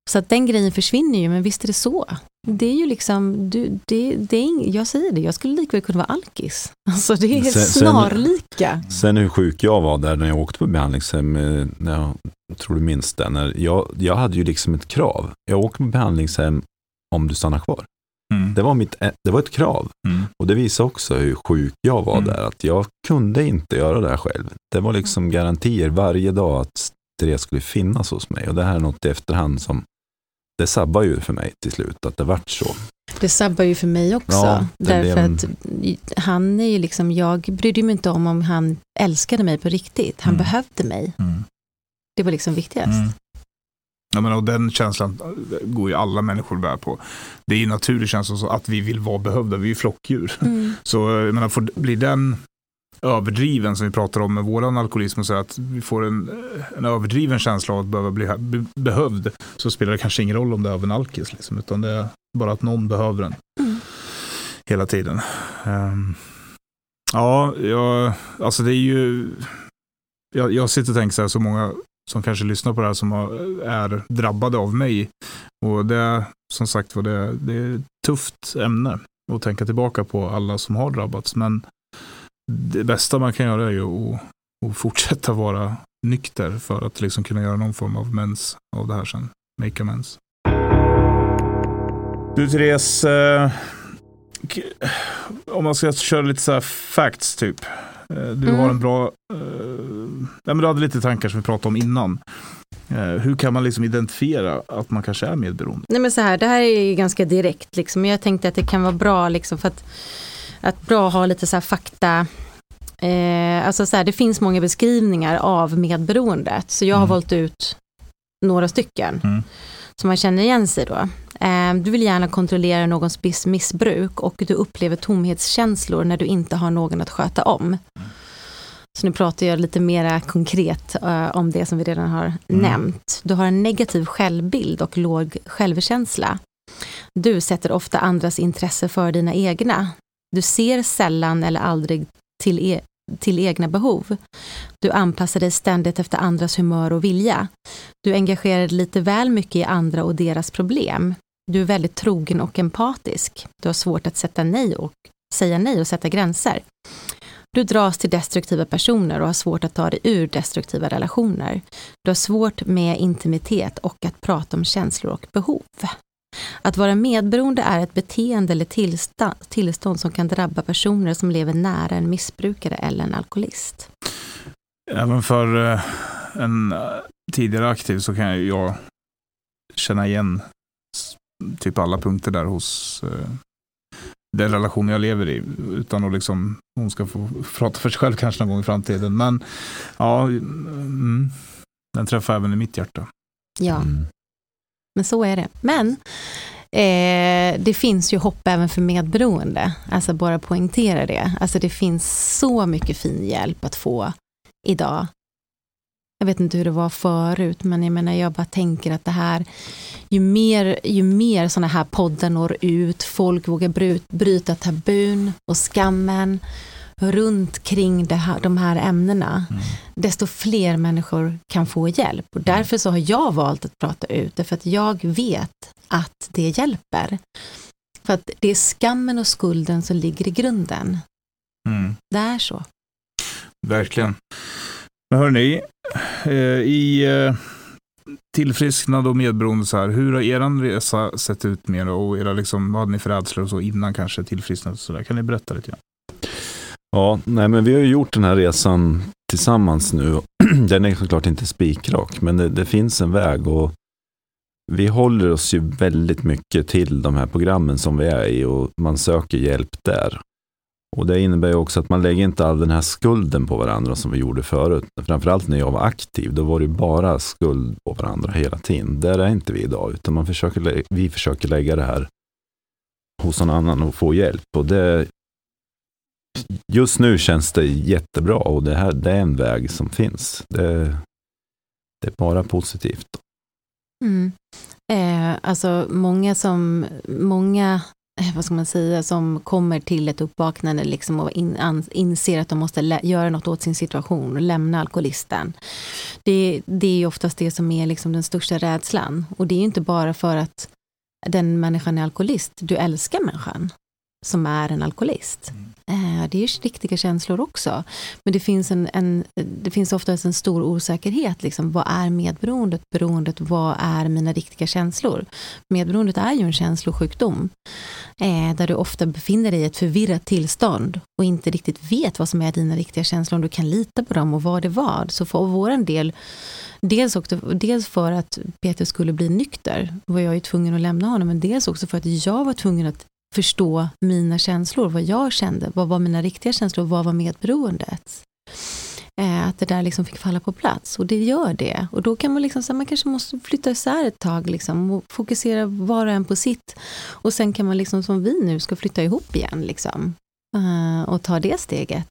Så att den grejen försvinner ju, men visst är det så. Det är ju liksom, du, det, det är ing, jag säger det, jag skulle likväl kunna vara alkis. Alltså det är Sen- sen- snarlika. Sen hur sjuk jag var där när jag åkte på behandlingshem, eh, när jag tror du minns det, när jag, jag hade ju liksom ett krav. Jag åker på behandlingshem om du stannar kvar. Mm. Det var, mitt, det var ett krav. Mm. Och det visar också hur sjuk jag var Mm. där. Att jag kunde inte göra det här själv. Det var liksom garantier varje dag att Therese skulle finnas hos mig. Och det här är något i efterhand som, det sabbar ju för mig till slut att det vart så. Det sabbar ju för mig också. Ja, därför blev- att han är ju liksom, jag brydde mig inte om om han älskade mig på riktigt. Han Mm. behövde mig. Mm. Det var liksom viktigast. Mm. Ja, men, och den känslan går ju alla människor bär på. Det är ju en naturlig känsla så att vi vill vara behövda, vi är ju flockdjur. Mm. Så jag menar, får, blir den överdriven som vi pratar om med våran alkoholism, och så att vi får en, en överdriven känsla av att behöva bli be, behövd, så spelar det kanske ingen roll om det är av en alkis, liksom, utan det är bara att någon behöver den Mm. hela tiden. Ehm, ja, jag, alltså det är ju, jag, jag sitter och tänker så här, så många som kanske lyssnar på det här som har, är drabbade av mig. Och det är som sagt var det, det är ett tufft ämne att tänka tillbaka på alla som har drabbats. Men det bästa man kan göra är ju att, att fortsätta vara nykter för att liksom kunna göra någon form av mens av det här sen. Make amends. Du Therese, eh, om man ska köra lite så här facts typ. Eh, Du Mm. har en bra, eh, ja, men du hade lite tankar som vi pratade om innan. Eh, hur kan man liksom identifiera att man kanske är medberoende? Nej men så här, det här är ju ganska direkt liksom. Jag tänkte att det kan vara bra liksom för att, att bra att ha lite så här fakta, Eh, alltså så här, det finns många beskrivningar av medberoendet, så jag har Mm. valt ut några stycken Mm. som man känner igen sig då. Eh, du vill gärna kontrollera någons missbruk och du upplever tomhetskänslor när du inte har någon att sköta om. Så nu pratar jag lite mera konkret eh, om det som vi redan har Mm. nämnt. Du har en negativ självbild och låg självkänsla. Du sätter ofta andras intresse för dina egna. Du ser sällan eller aldrig till, e- till egna behov. Du anpassar dig ständigt efter andras humör och vilja. Du engagerar dig lite väl mycket i andra och deras problem. Du är väldigt trogen och empatisk. Du har svårt att sätta nej och säga nej och sätta gränser. Du dras till destruktiva personer och har svårt att ta dig ur destruktiva relationer. Du har svårt med intimitet och att prata om känslor och behov. Att vara medberoende är ett beteende eller tillstånd, tillstånd som kan drabba personer som lever nära en missbrukare eller en alkoholist. Även för eh, en eh, tidigare aktiv så kan jag känna igen typ alla punkter där hos eh, den relation jag lever i. Utan att liksom, hon ska få prata för sig själv kanske någon gång i framtiden. Men ja, mm, den träffar även i mitt hjärta. Ja, Mm men så är det. Men eh, det finns ju hopp även för medberoende. Alltså bara poängtera det. Alltså det finns så mycket fin hjälp att få idag. Jag vet inte hur det var förut, men jag menar jag bara tänker att det här, ju mer, ju mer sådana här poddar når ut, folk vågar bryta tabun och skammen runt kring här, de här ämnena, Mm. desto fler människor kan få hjälp. Och därför så har jag valt att prata ut det, för att jag vet att det hjälper. För att det är skammen och skulden som ligger i grunden. Mm. Det är så. Verkligen. Men hörni, eh, i eh, tillfrisknad och medberoende så här, hur har er resa sett ut med det och era liksom, vad hade ni för rädslor och så innan kanske tillfrisknad så där? Kan ni berätta lite grann? Ja, nej, men vi har ju gjort den här resan tillsammans nu. Den är såklart inte spikrak, men det, det finns en väg och vi håller oss ju väldigt mycket till de här programmen som vi är i och man söker hjälp där. Och det innebär ju också att man lägger inte all den här skulden på varandra som vi gjorde förut. Framförallt när jag var aktiv, då var det bara skuld på varandra hela tiden. Där är inte vi idag, utan man försöker, vi försöker lägga det här hos någon annan och få hjälp. Och det, just nu känns det jättebra och det, här, det är en väg som finns. Det, det är bara positivt. Mm. Eh, alltså många som, många, eh, vad ska man säga, som kommer till ett uppvaknande liksom och in, an, inser att de måste göra något åt sin situation och lämna alkoholisten. Det, det är ju oftast det som är liksom den största rädslan. Och det är ju inte bara för att den människan är alkoholist, du älskar människan som är en alkoholist. Eh, det är riktiga känslor också. Men det finns, en, en, det finns oftast en stor osäkerhet. Liksom, vad är medberoendet? Beroendet, vad är mina riktiga känslor? Medberoendet är ju en känslosjukdom. Eh, där du ofta befinner dig i ett förvirrat tillstånd och inte riktigt vet vad som är dina riktiga känslor, om du kan lita på dem och vad det var. Så för vår del, dels, också, dels för att Peter skulle bli nykter, var jag ju tvungen att lämna honom, men dels också för att jag var tvungen att förstå mina känslor, vad jag kände, vad var mina riktiga känslor, vad var medberoendet. Eh, att det där liksom fick falla på plats och det gör det. Och då kan man liksom, så man kanske måste flytta isär ett tag liksom, och fokusera var och en på sitt. Och sen kan man liksom som vi nu ska flytta ihop igen liksom. Eh, och ta det steget.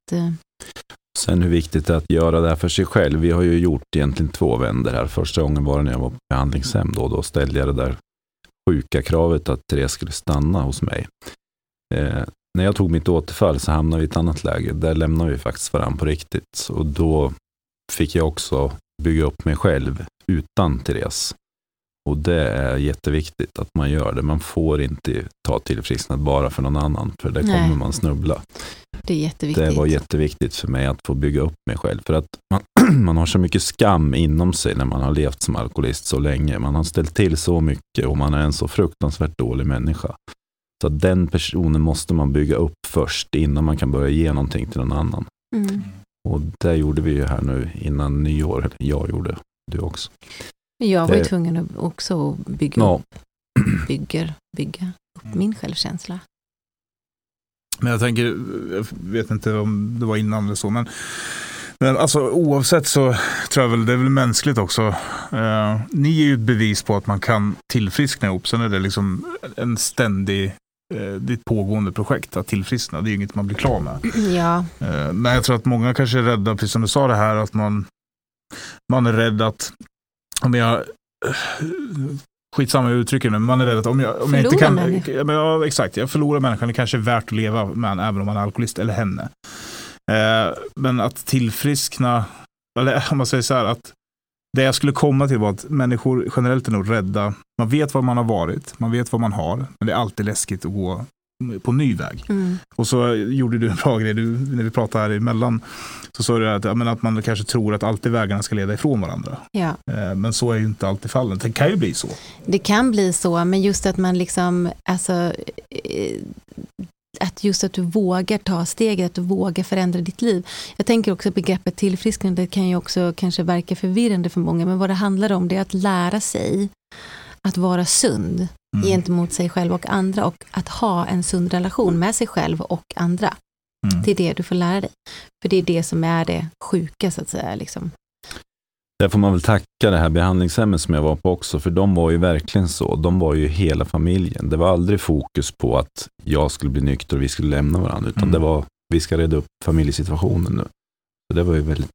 Sen hur viktigt det är att göra det här för sig själv. Vi har ju gjort egentligen två vändor här. Första gången var det när jag var på behandlingshem. Då, då ställde jag det där sjuka kravet att Therese skulle stanna hos mig. Eh, när jag tog mitt återfall så hamnade vi i ett annat läge. Där lämnade vi faktiskt varandra på riktigt. Och då fick jag också bygga upp mig själv utan Therese. Och det är jätteviktigt att man gör det. Man får inte ta tillfrisknad bara för någon annan, för Nej. kommer man snubbla. det är jätteviktigt. Det var jätteviktigt för mig att få bygga upp mig själv. För att man, man har så mycket skam inom sig när man har levt som alkoholist så länge. Man har ställt till så mycket och man är en så fruktansvärt dålig människa. Så att den personen måste man bygga upp först innan man kan börja ge någonting till någon annan. Mm. Och det gjorde vi ju här nu innan nyår. Eller jag gjorde, du också. Jag var ju Det- tvungen att också bygga, Ja, upp, bygger, bygga upp min självkänsla. Men jag tänker, jag vet inte om det var innan eller så, men, men alltså, oavsett så tror jag väl det är väl mänskligt också. Eh, ni är ju ett bevis på att man kan tillfriskna ihop. Sen är det liksom en ständig eh, det ett pågående projekt att tillfriskna. Det är inget man blir klar med. Ja. Eh, men jag tror att många kanske är rädda, precis som du sa det här, att man, man är rädd att om jag skitsamma jag uttrycker nu, men man är rädd att om jag, om jag inte kan, människa. ja, exakt, jag förlorar människan, det kanske är värt att leva med även om man är alkoholist eller henne. Eh, men att tillfriskna, eller om man säger så här, att det jag skulle komma till var att människor generellt är nog rädda. Man vet vad man har varit, man vet vad man har, men det är alltid läskigt att gå på ny väg. Mm. Och så gjorde du en bra grej, du, när vi pratade här emellan, så sa du att, menar, att man kanske tror att alltid vägarna ska leda ifrån varandra. Ja. Eh, men så är ju inte alltid fallet. Det kan ju bli så. Det kan bli så, men just att man liksom, alltså, eh, att just att du vågar ta steget, att du vågar förändra ditt liv. Jag tänker också begreppet tillfrisknande kan ju också kanske verka förvirrande för många, men vad det handlar om det är att lära sig att vara sund mm. gentemot sig själv och andra och att ha en sund relation med sig själv och andra. Mm. Det är det du får lära dig. För det är det som är det sjuka så att säga. Liksom. Där får man väl tacka det här behandlingshemmet som jag var på också, för de var ju verkligen så. De var ju hela familjen. Det var aldrig fokus på att jag skulle bli nykter och vi skulle lämna varandra, utan mm. det var vi ska reda upp familjesituationen nu. Så det var ju väldigt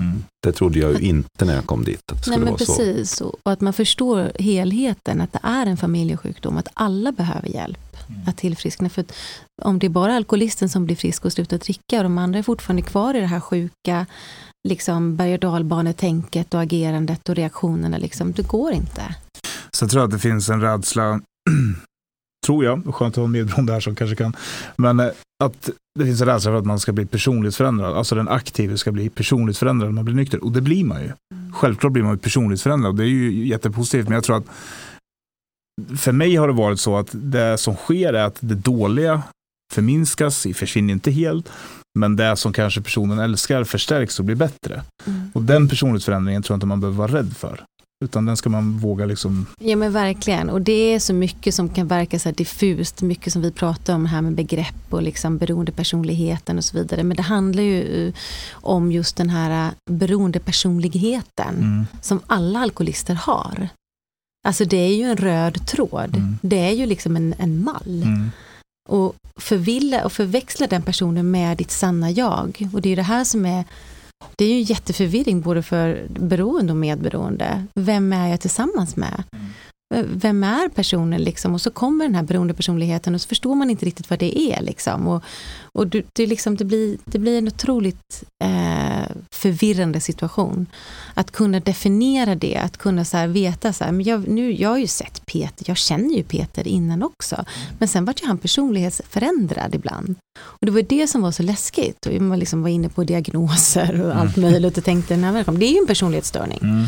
Mm. Det trodde jag ju inte när jag kom dit. Att det Nej, men vara precis. Så. Och att man förstår helheten, att det är en familjesjukdom, att alla behöver hjälp mm. att tillfriskna. För om det är bara alkoholisten som blir frisk och slutar dricka och de andra är fortfarande kvar i det här sjuka liksom berg och dalbanetänket och agerandet och reaktionerna, liksom, det går inte. Så jag tror att det finns en rädsla tror jag, skönt att ha en medberoende här som kanske kan, men eh, att det finns en rädsla för att man ska bli personligt förändrad, alltså den aktive ska bli personligt förändrad när man blir nykter, och det blir man ju. Mm. Självklart blir man ju personligt förändrad, det är ju jättepositivt, men jag tror att för mig har det varit så att det som sker är att det dåliga förminskas, försvinner inte helt, men det som kanske personen älskar förstärks och blir bättre. Mm. Och den personlighetsförändringen tror jag inte man behöver vara rädd för. Utan den ska man våga liksom. Ja men verkligen. Och det är så mycket som kan verka så diffust. Mycket som vi pratar om här med begrepp och liksom beroendepersonligheten och så vidare. Men det handlar ju om just den här beroendepersonligheten. Mm. Som alla alkoholister har. Alltså det är ju en röd tråd. Mm. Det är ju liksom en, en mall. Mm. Och förvilla och förväxla den personen med ditt sanna jag. Och det är det här som är det är ju jätteförvirring både för beroende och medberoende. Vem är jag tillsammans med? Mm. Vem är personen liksom? Och så kommer den här beroendepersonligheten och så förstår man inte riktigt vad det är. Liksom. Och, och det, det, liksom, det, blir, det blir en otroligt eh, förvirrande situation. Att kunna definiera det, att kunna så här, veta så här, men jag, nu, jag har ju sett Peter, jag känner ju Peter innan också. Men sen vart ju han personlighetsförändrad ibland. Och det var det som var så läskigt. Och man liksom var inne på diagnoser och allt mm. möjligt och tänkte, nej, det är ju en personlighetsstörning. Mm.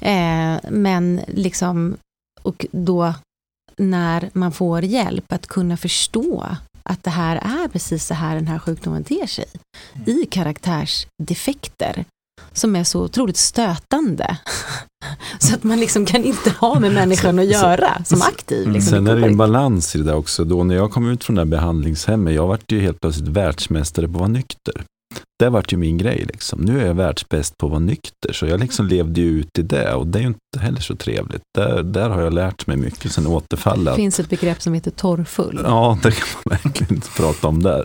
Eh, men liksom, och då när man får hjälp att kunna förstå att det här är precis så här den här sjukdomen ter sig. I karaktärsdefekter som är så otroligt stötande. så att man liksom kan inte ha med människan att göra som aktiv. Liksom, Sen är det en balans i det där också. Då när jag kom ut från det här behandlingshemmet, jag vart ju helt plötsligt världsmästare på att vara nykter det vart ju min grej. Liksom. Nu är jag världsbäst på att vara nykter, så jag liksom levde ju ut i det och det är ju inte heller så trevligt. Där, där har jag lärt mig mycket sen återfallet. Det finns ett begrepp som heter torrfull. Ja, det kan man verkligen inte prata om där.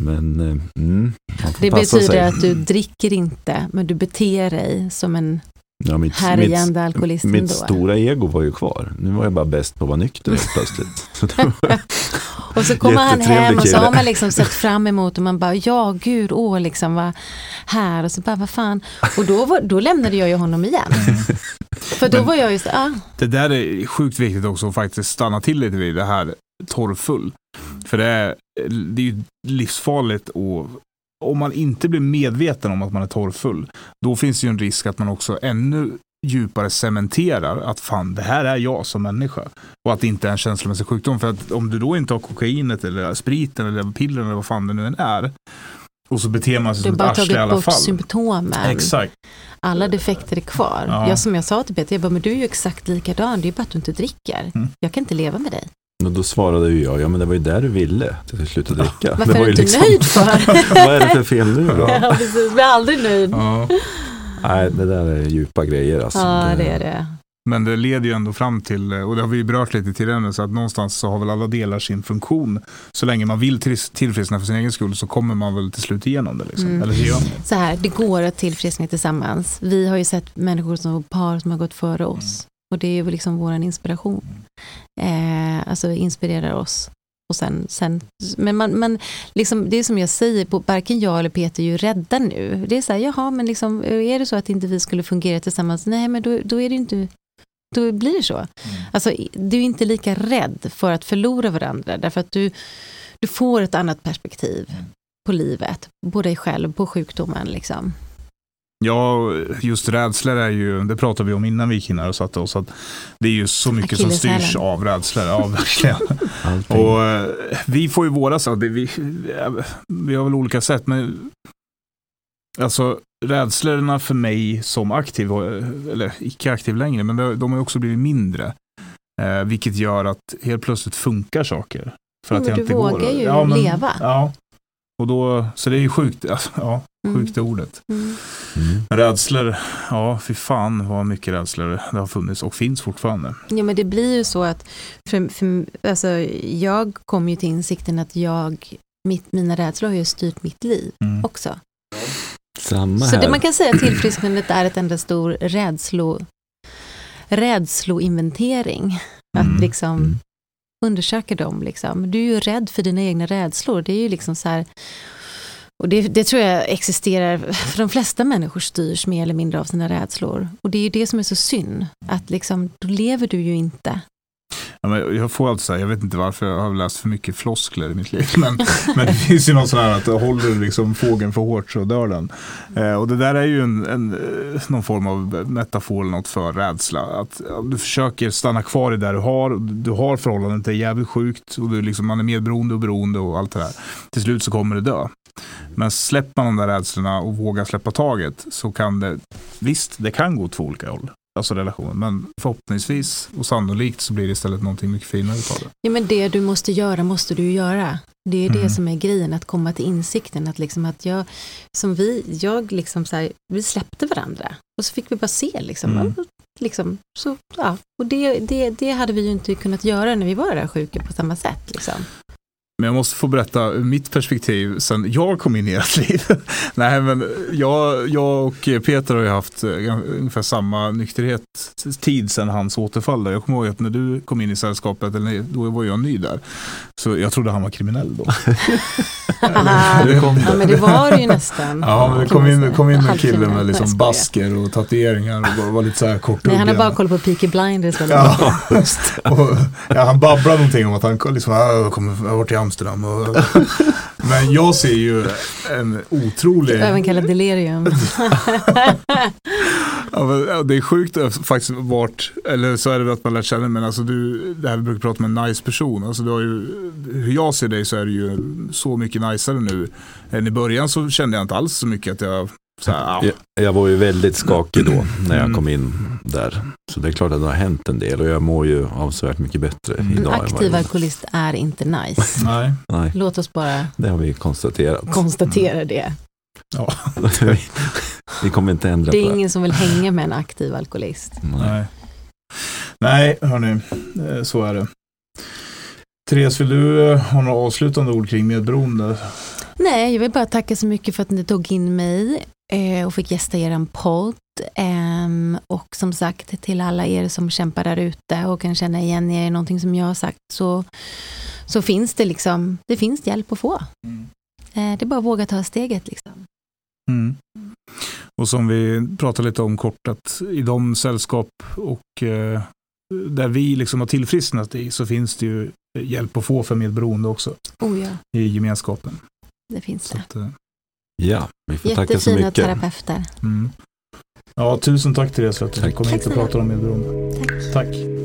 Men eh, mm, Det betyder sig. att du dricker inte, men du beter dig som en Ja, mitt, härjande alkoholist Mitt då. stora ego var ju kvar. Nu var jag bara bäst på att vara nykter helt plötsligt. och så kommer han hem och så har man liksom sett fram emot och man bara, ja gud, åh liksom vad här och så bara, vad fan. Och då, var, då lämnade jag ju honom igen. För då Men, var jag ju så, ah. Det där är sjukt viktigt också att faktiskt stanna till lite vid det här torrfull. För det är, det är ju livsfarligt att om man inte blir medveten om att man är torrfull, då finns det ju en risk att man också ännu djupare cementerar att fan, det här är jag som människa. Och att det inte är en känslomässig sjukdom. För att om du då inte har kokainet eller spriten eller pillren eller vad fan det nu än är. Och så beter man sig som ett arsle i alla fall. Du har bara tagit bort symptomen. Exakt. Alla defekter är kvar. Ja. Jag, som jag sa till Peter, jag bara, men du är ju exakt likadan, det är bara att du inte dricker. Mm. Jag kan inte leva med dig. Och då svarade ju jag, ja men det var ju där du ville, att jag skulle sluta dricka. Varför det var är du inte nöjd för? vad är det för fel nu då? ja, precis. Blir aldrig nöjd. Ja. Nej, det där är djupa grejer alltså. Ja, det är det. Men det leder ju ändå fram till, och det har vi ju berört lite tidigare nu, så att någonstans så har väl alla delar sin funktion. Så länge man vill till- tillfriskna för sin egen skull så kommer man väl till slut igenom det. Liksom. Mm. Eller hur gör man? Så här, det går att tillfriskna tillsammans. Vi har ju sett människor som par som har gått före oss. Och det är ju liksom vår inspiration. Eh, alltså inspirerar oss. Och sen, sen, men man, man, liksom, det är som jag säger, varken jag eller Peter är ju rädda nu. Det är så här, jaha, men liksom, är det så att inte vi skulle fungera tillsammans, nej men då, då är det inte då blir det så. Alltså, du är inte lika rädd för att förlora varandra, därför att du, du får ett annat perspektiv på livet, på dig själv, på sjukdomen. Liksom. Ja, just rädslor är ju, det pratade vi om innan vi gick in här och satte oss, att det är ju så mycket som styrs av rädslor. Ja, verkligen. Och eh, vi får ju våra så det, vi, vi har väl olika sätt, men alltså rädslorna för mig som aktiv, eller icke aktiv längre, men de, har också blivit mindre. Eh, vilket gör att helt plötsligt funkar saker. För Ja, att men jag du inte vågar går. ju leva. Ja, och då, så det är ju sjukt, alltså, ja. Sjukt är ordet. Mm. Mm. Rädslor, ja fy fan vad mycket rädslor det har funnits och finns fortfarande. Ja men det blir ju så att för, för, alltså, jag kom ju till insikten att jag, mitt, mina rädslor har ju styrt mitt liv Mm. också. Samma Så här. det man kan säga att tillfrisknandet är ett enda stor rädslo, rädsloinventering. Att Mm. liksom Mm. undersöka dem. Liksom. Du är ju rädd för dina egna rädslor. Det är ju liksom så här, och det, det tror jag existerar, för de flesta människor styrs mer eller mindre av sina rädslor. Och det är ju det som är så synd, att liksom, då lever du ju inte. Men jag får alltid säga, jag vet inte varför jag har läst för mycket floskler i mitt liv. Men, men det finns ju någon sån här att håller du liksom fågeln för hårt så dör den. Eh, och det där är ju en, en, eh, någon form av metafor eller något för rädsla. Att du försöker stanna kvar i det du har. Du har förhållandet, det är jävligt sjukt. Och du liksom, man är medberoende och beroende och allt det där. Till slut så kommer det dö. Men släpper man de där rädslorna och vågar släppa taget så kan det, visst det kan gå åt två olika håll. Alltså relationen. Men förhoppningsvis och sannolikt så blir det istället någonting mycket finare utav det. Ja, men det du måste göra måste du ju göra. Det är det Mm. som är grejen, att komma till insikten att, liksom att jag, som vi, jag liksom så här, vi släppte varandra och så fick vi bara se liksom. Mm. liksom så, ja. Och det, det, det hade vi ju inte kunnat göra när vi var där sjuka på samma sätt. Liksom. Men jag måste få berätta mitt perspektiv sen jag kom in i ert liv. Nej, men jag, jag och Peter har ju haft eh, ungefär samma nykterhet tid sedan hans återfall. Där. Jag kommer ihåg att när du kom in i sällskapet, eller nej, då var jag ny där. Så jag trodde han var kriminell då. Det kom ja, men det var det ju nästan. Ja, men det kom in, kom in en kille med Nej, liksom basker och tatueringar och var, lite så här Nej, korthuggen. han har bara koll på Peaky Blinders. Ja, och, ja, han babblade någonting om att han liksom, "Ah, jag kommer jag har varit i Amsterdam. Och, men jag ser ju en otrolig... Även kallad delirium. Ja, det är sjukt att faktiskt vart, eller så är det att man lär känna, men alltså du, det här vi brukar prata om en nice person. Alltså du har ju, hur jag ser dig så är du ju så mycket najsare nu. Än i början så kände jag inte alls så mycket att jag, här, ja. Jag, jag var ju väldigt skakig då när jag Mm. kom in där. Så det är klart att det har hänt en del och jag mår ju avsevärt mycket bättre Mm. En idag. vad aktiv alkoholist är inte nice. Nej. Nej, Låt oss bara det har vi konstaterat. konstatera det. Ja, vi, vi kommer inte ändra Det på är det. ingen som vill hänga med en aktiv alkoholist. Nej. nej. Hörni, eh, så är det. Therese, vill du eh, ha några avslutande ord kring medberoende? Nej, jag vill bara tacka så mycket för att ni tog in mig och fick gästa er podd. Och som sagt till alla er som kämpar där ute och kan känna igen er i någonting som jag har sagt så, så finns det liksom, det finns hjälp att få. Eh, det är bara att våga ta steget liksom. Mm. Och som vi pratade lite om kort, att i de sällskap och eh, där vi liksom har tillfrisknat i så finns det ju hjälp att få för medberoende också Oh ja, i gemenskapen. det finns det. att, eh, Ja, vi får tacka så Jättefina mycket. terapeuter. mm. Ja, tusen tack Therese för att du kom hit och pratade om medberoende. Tack. Tack.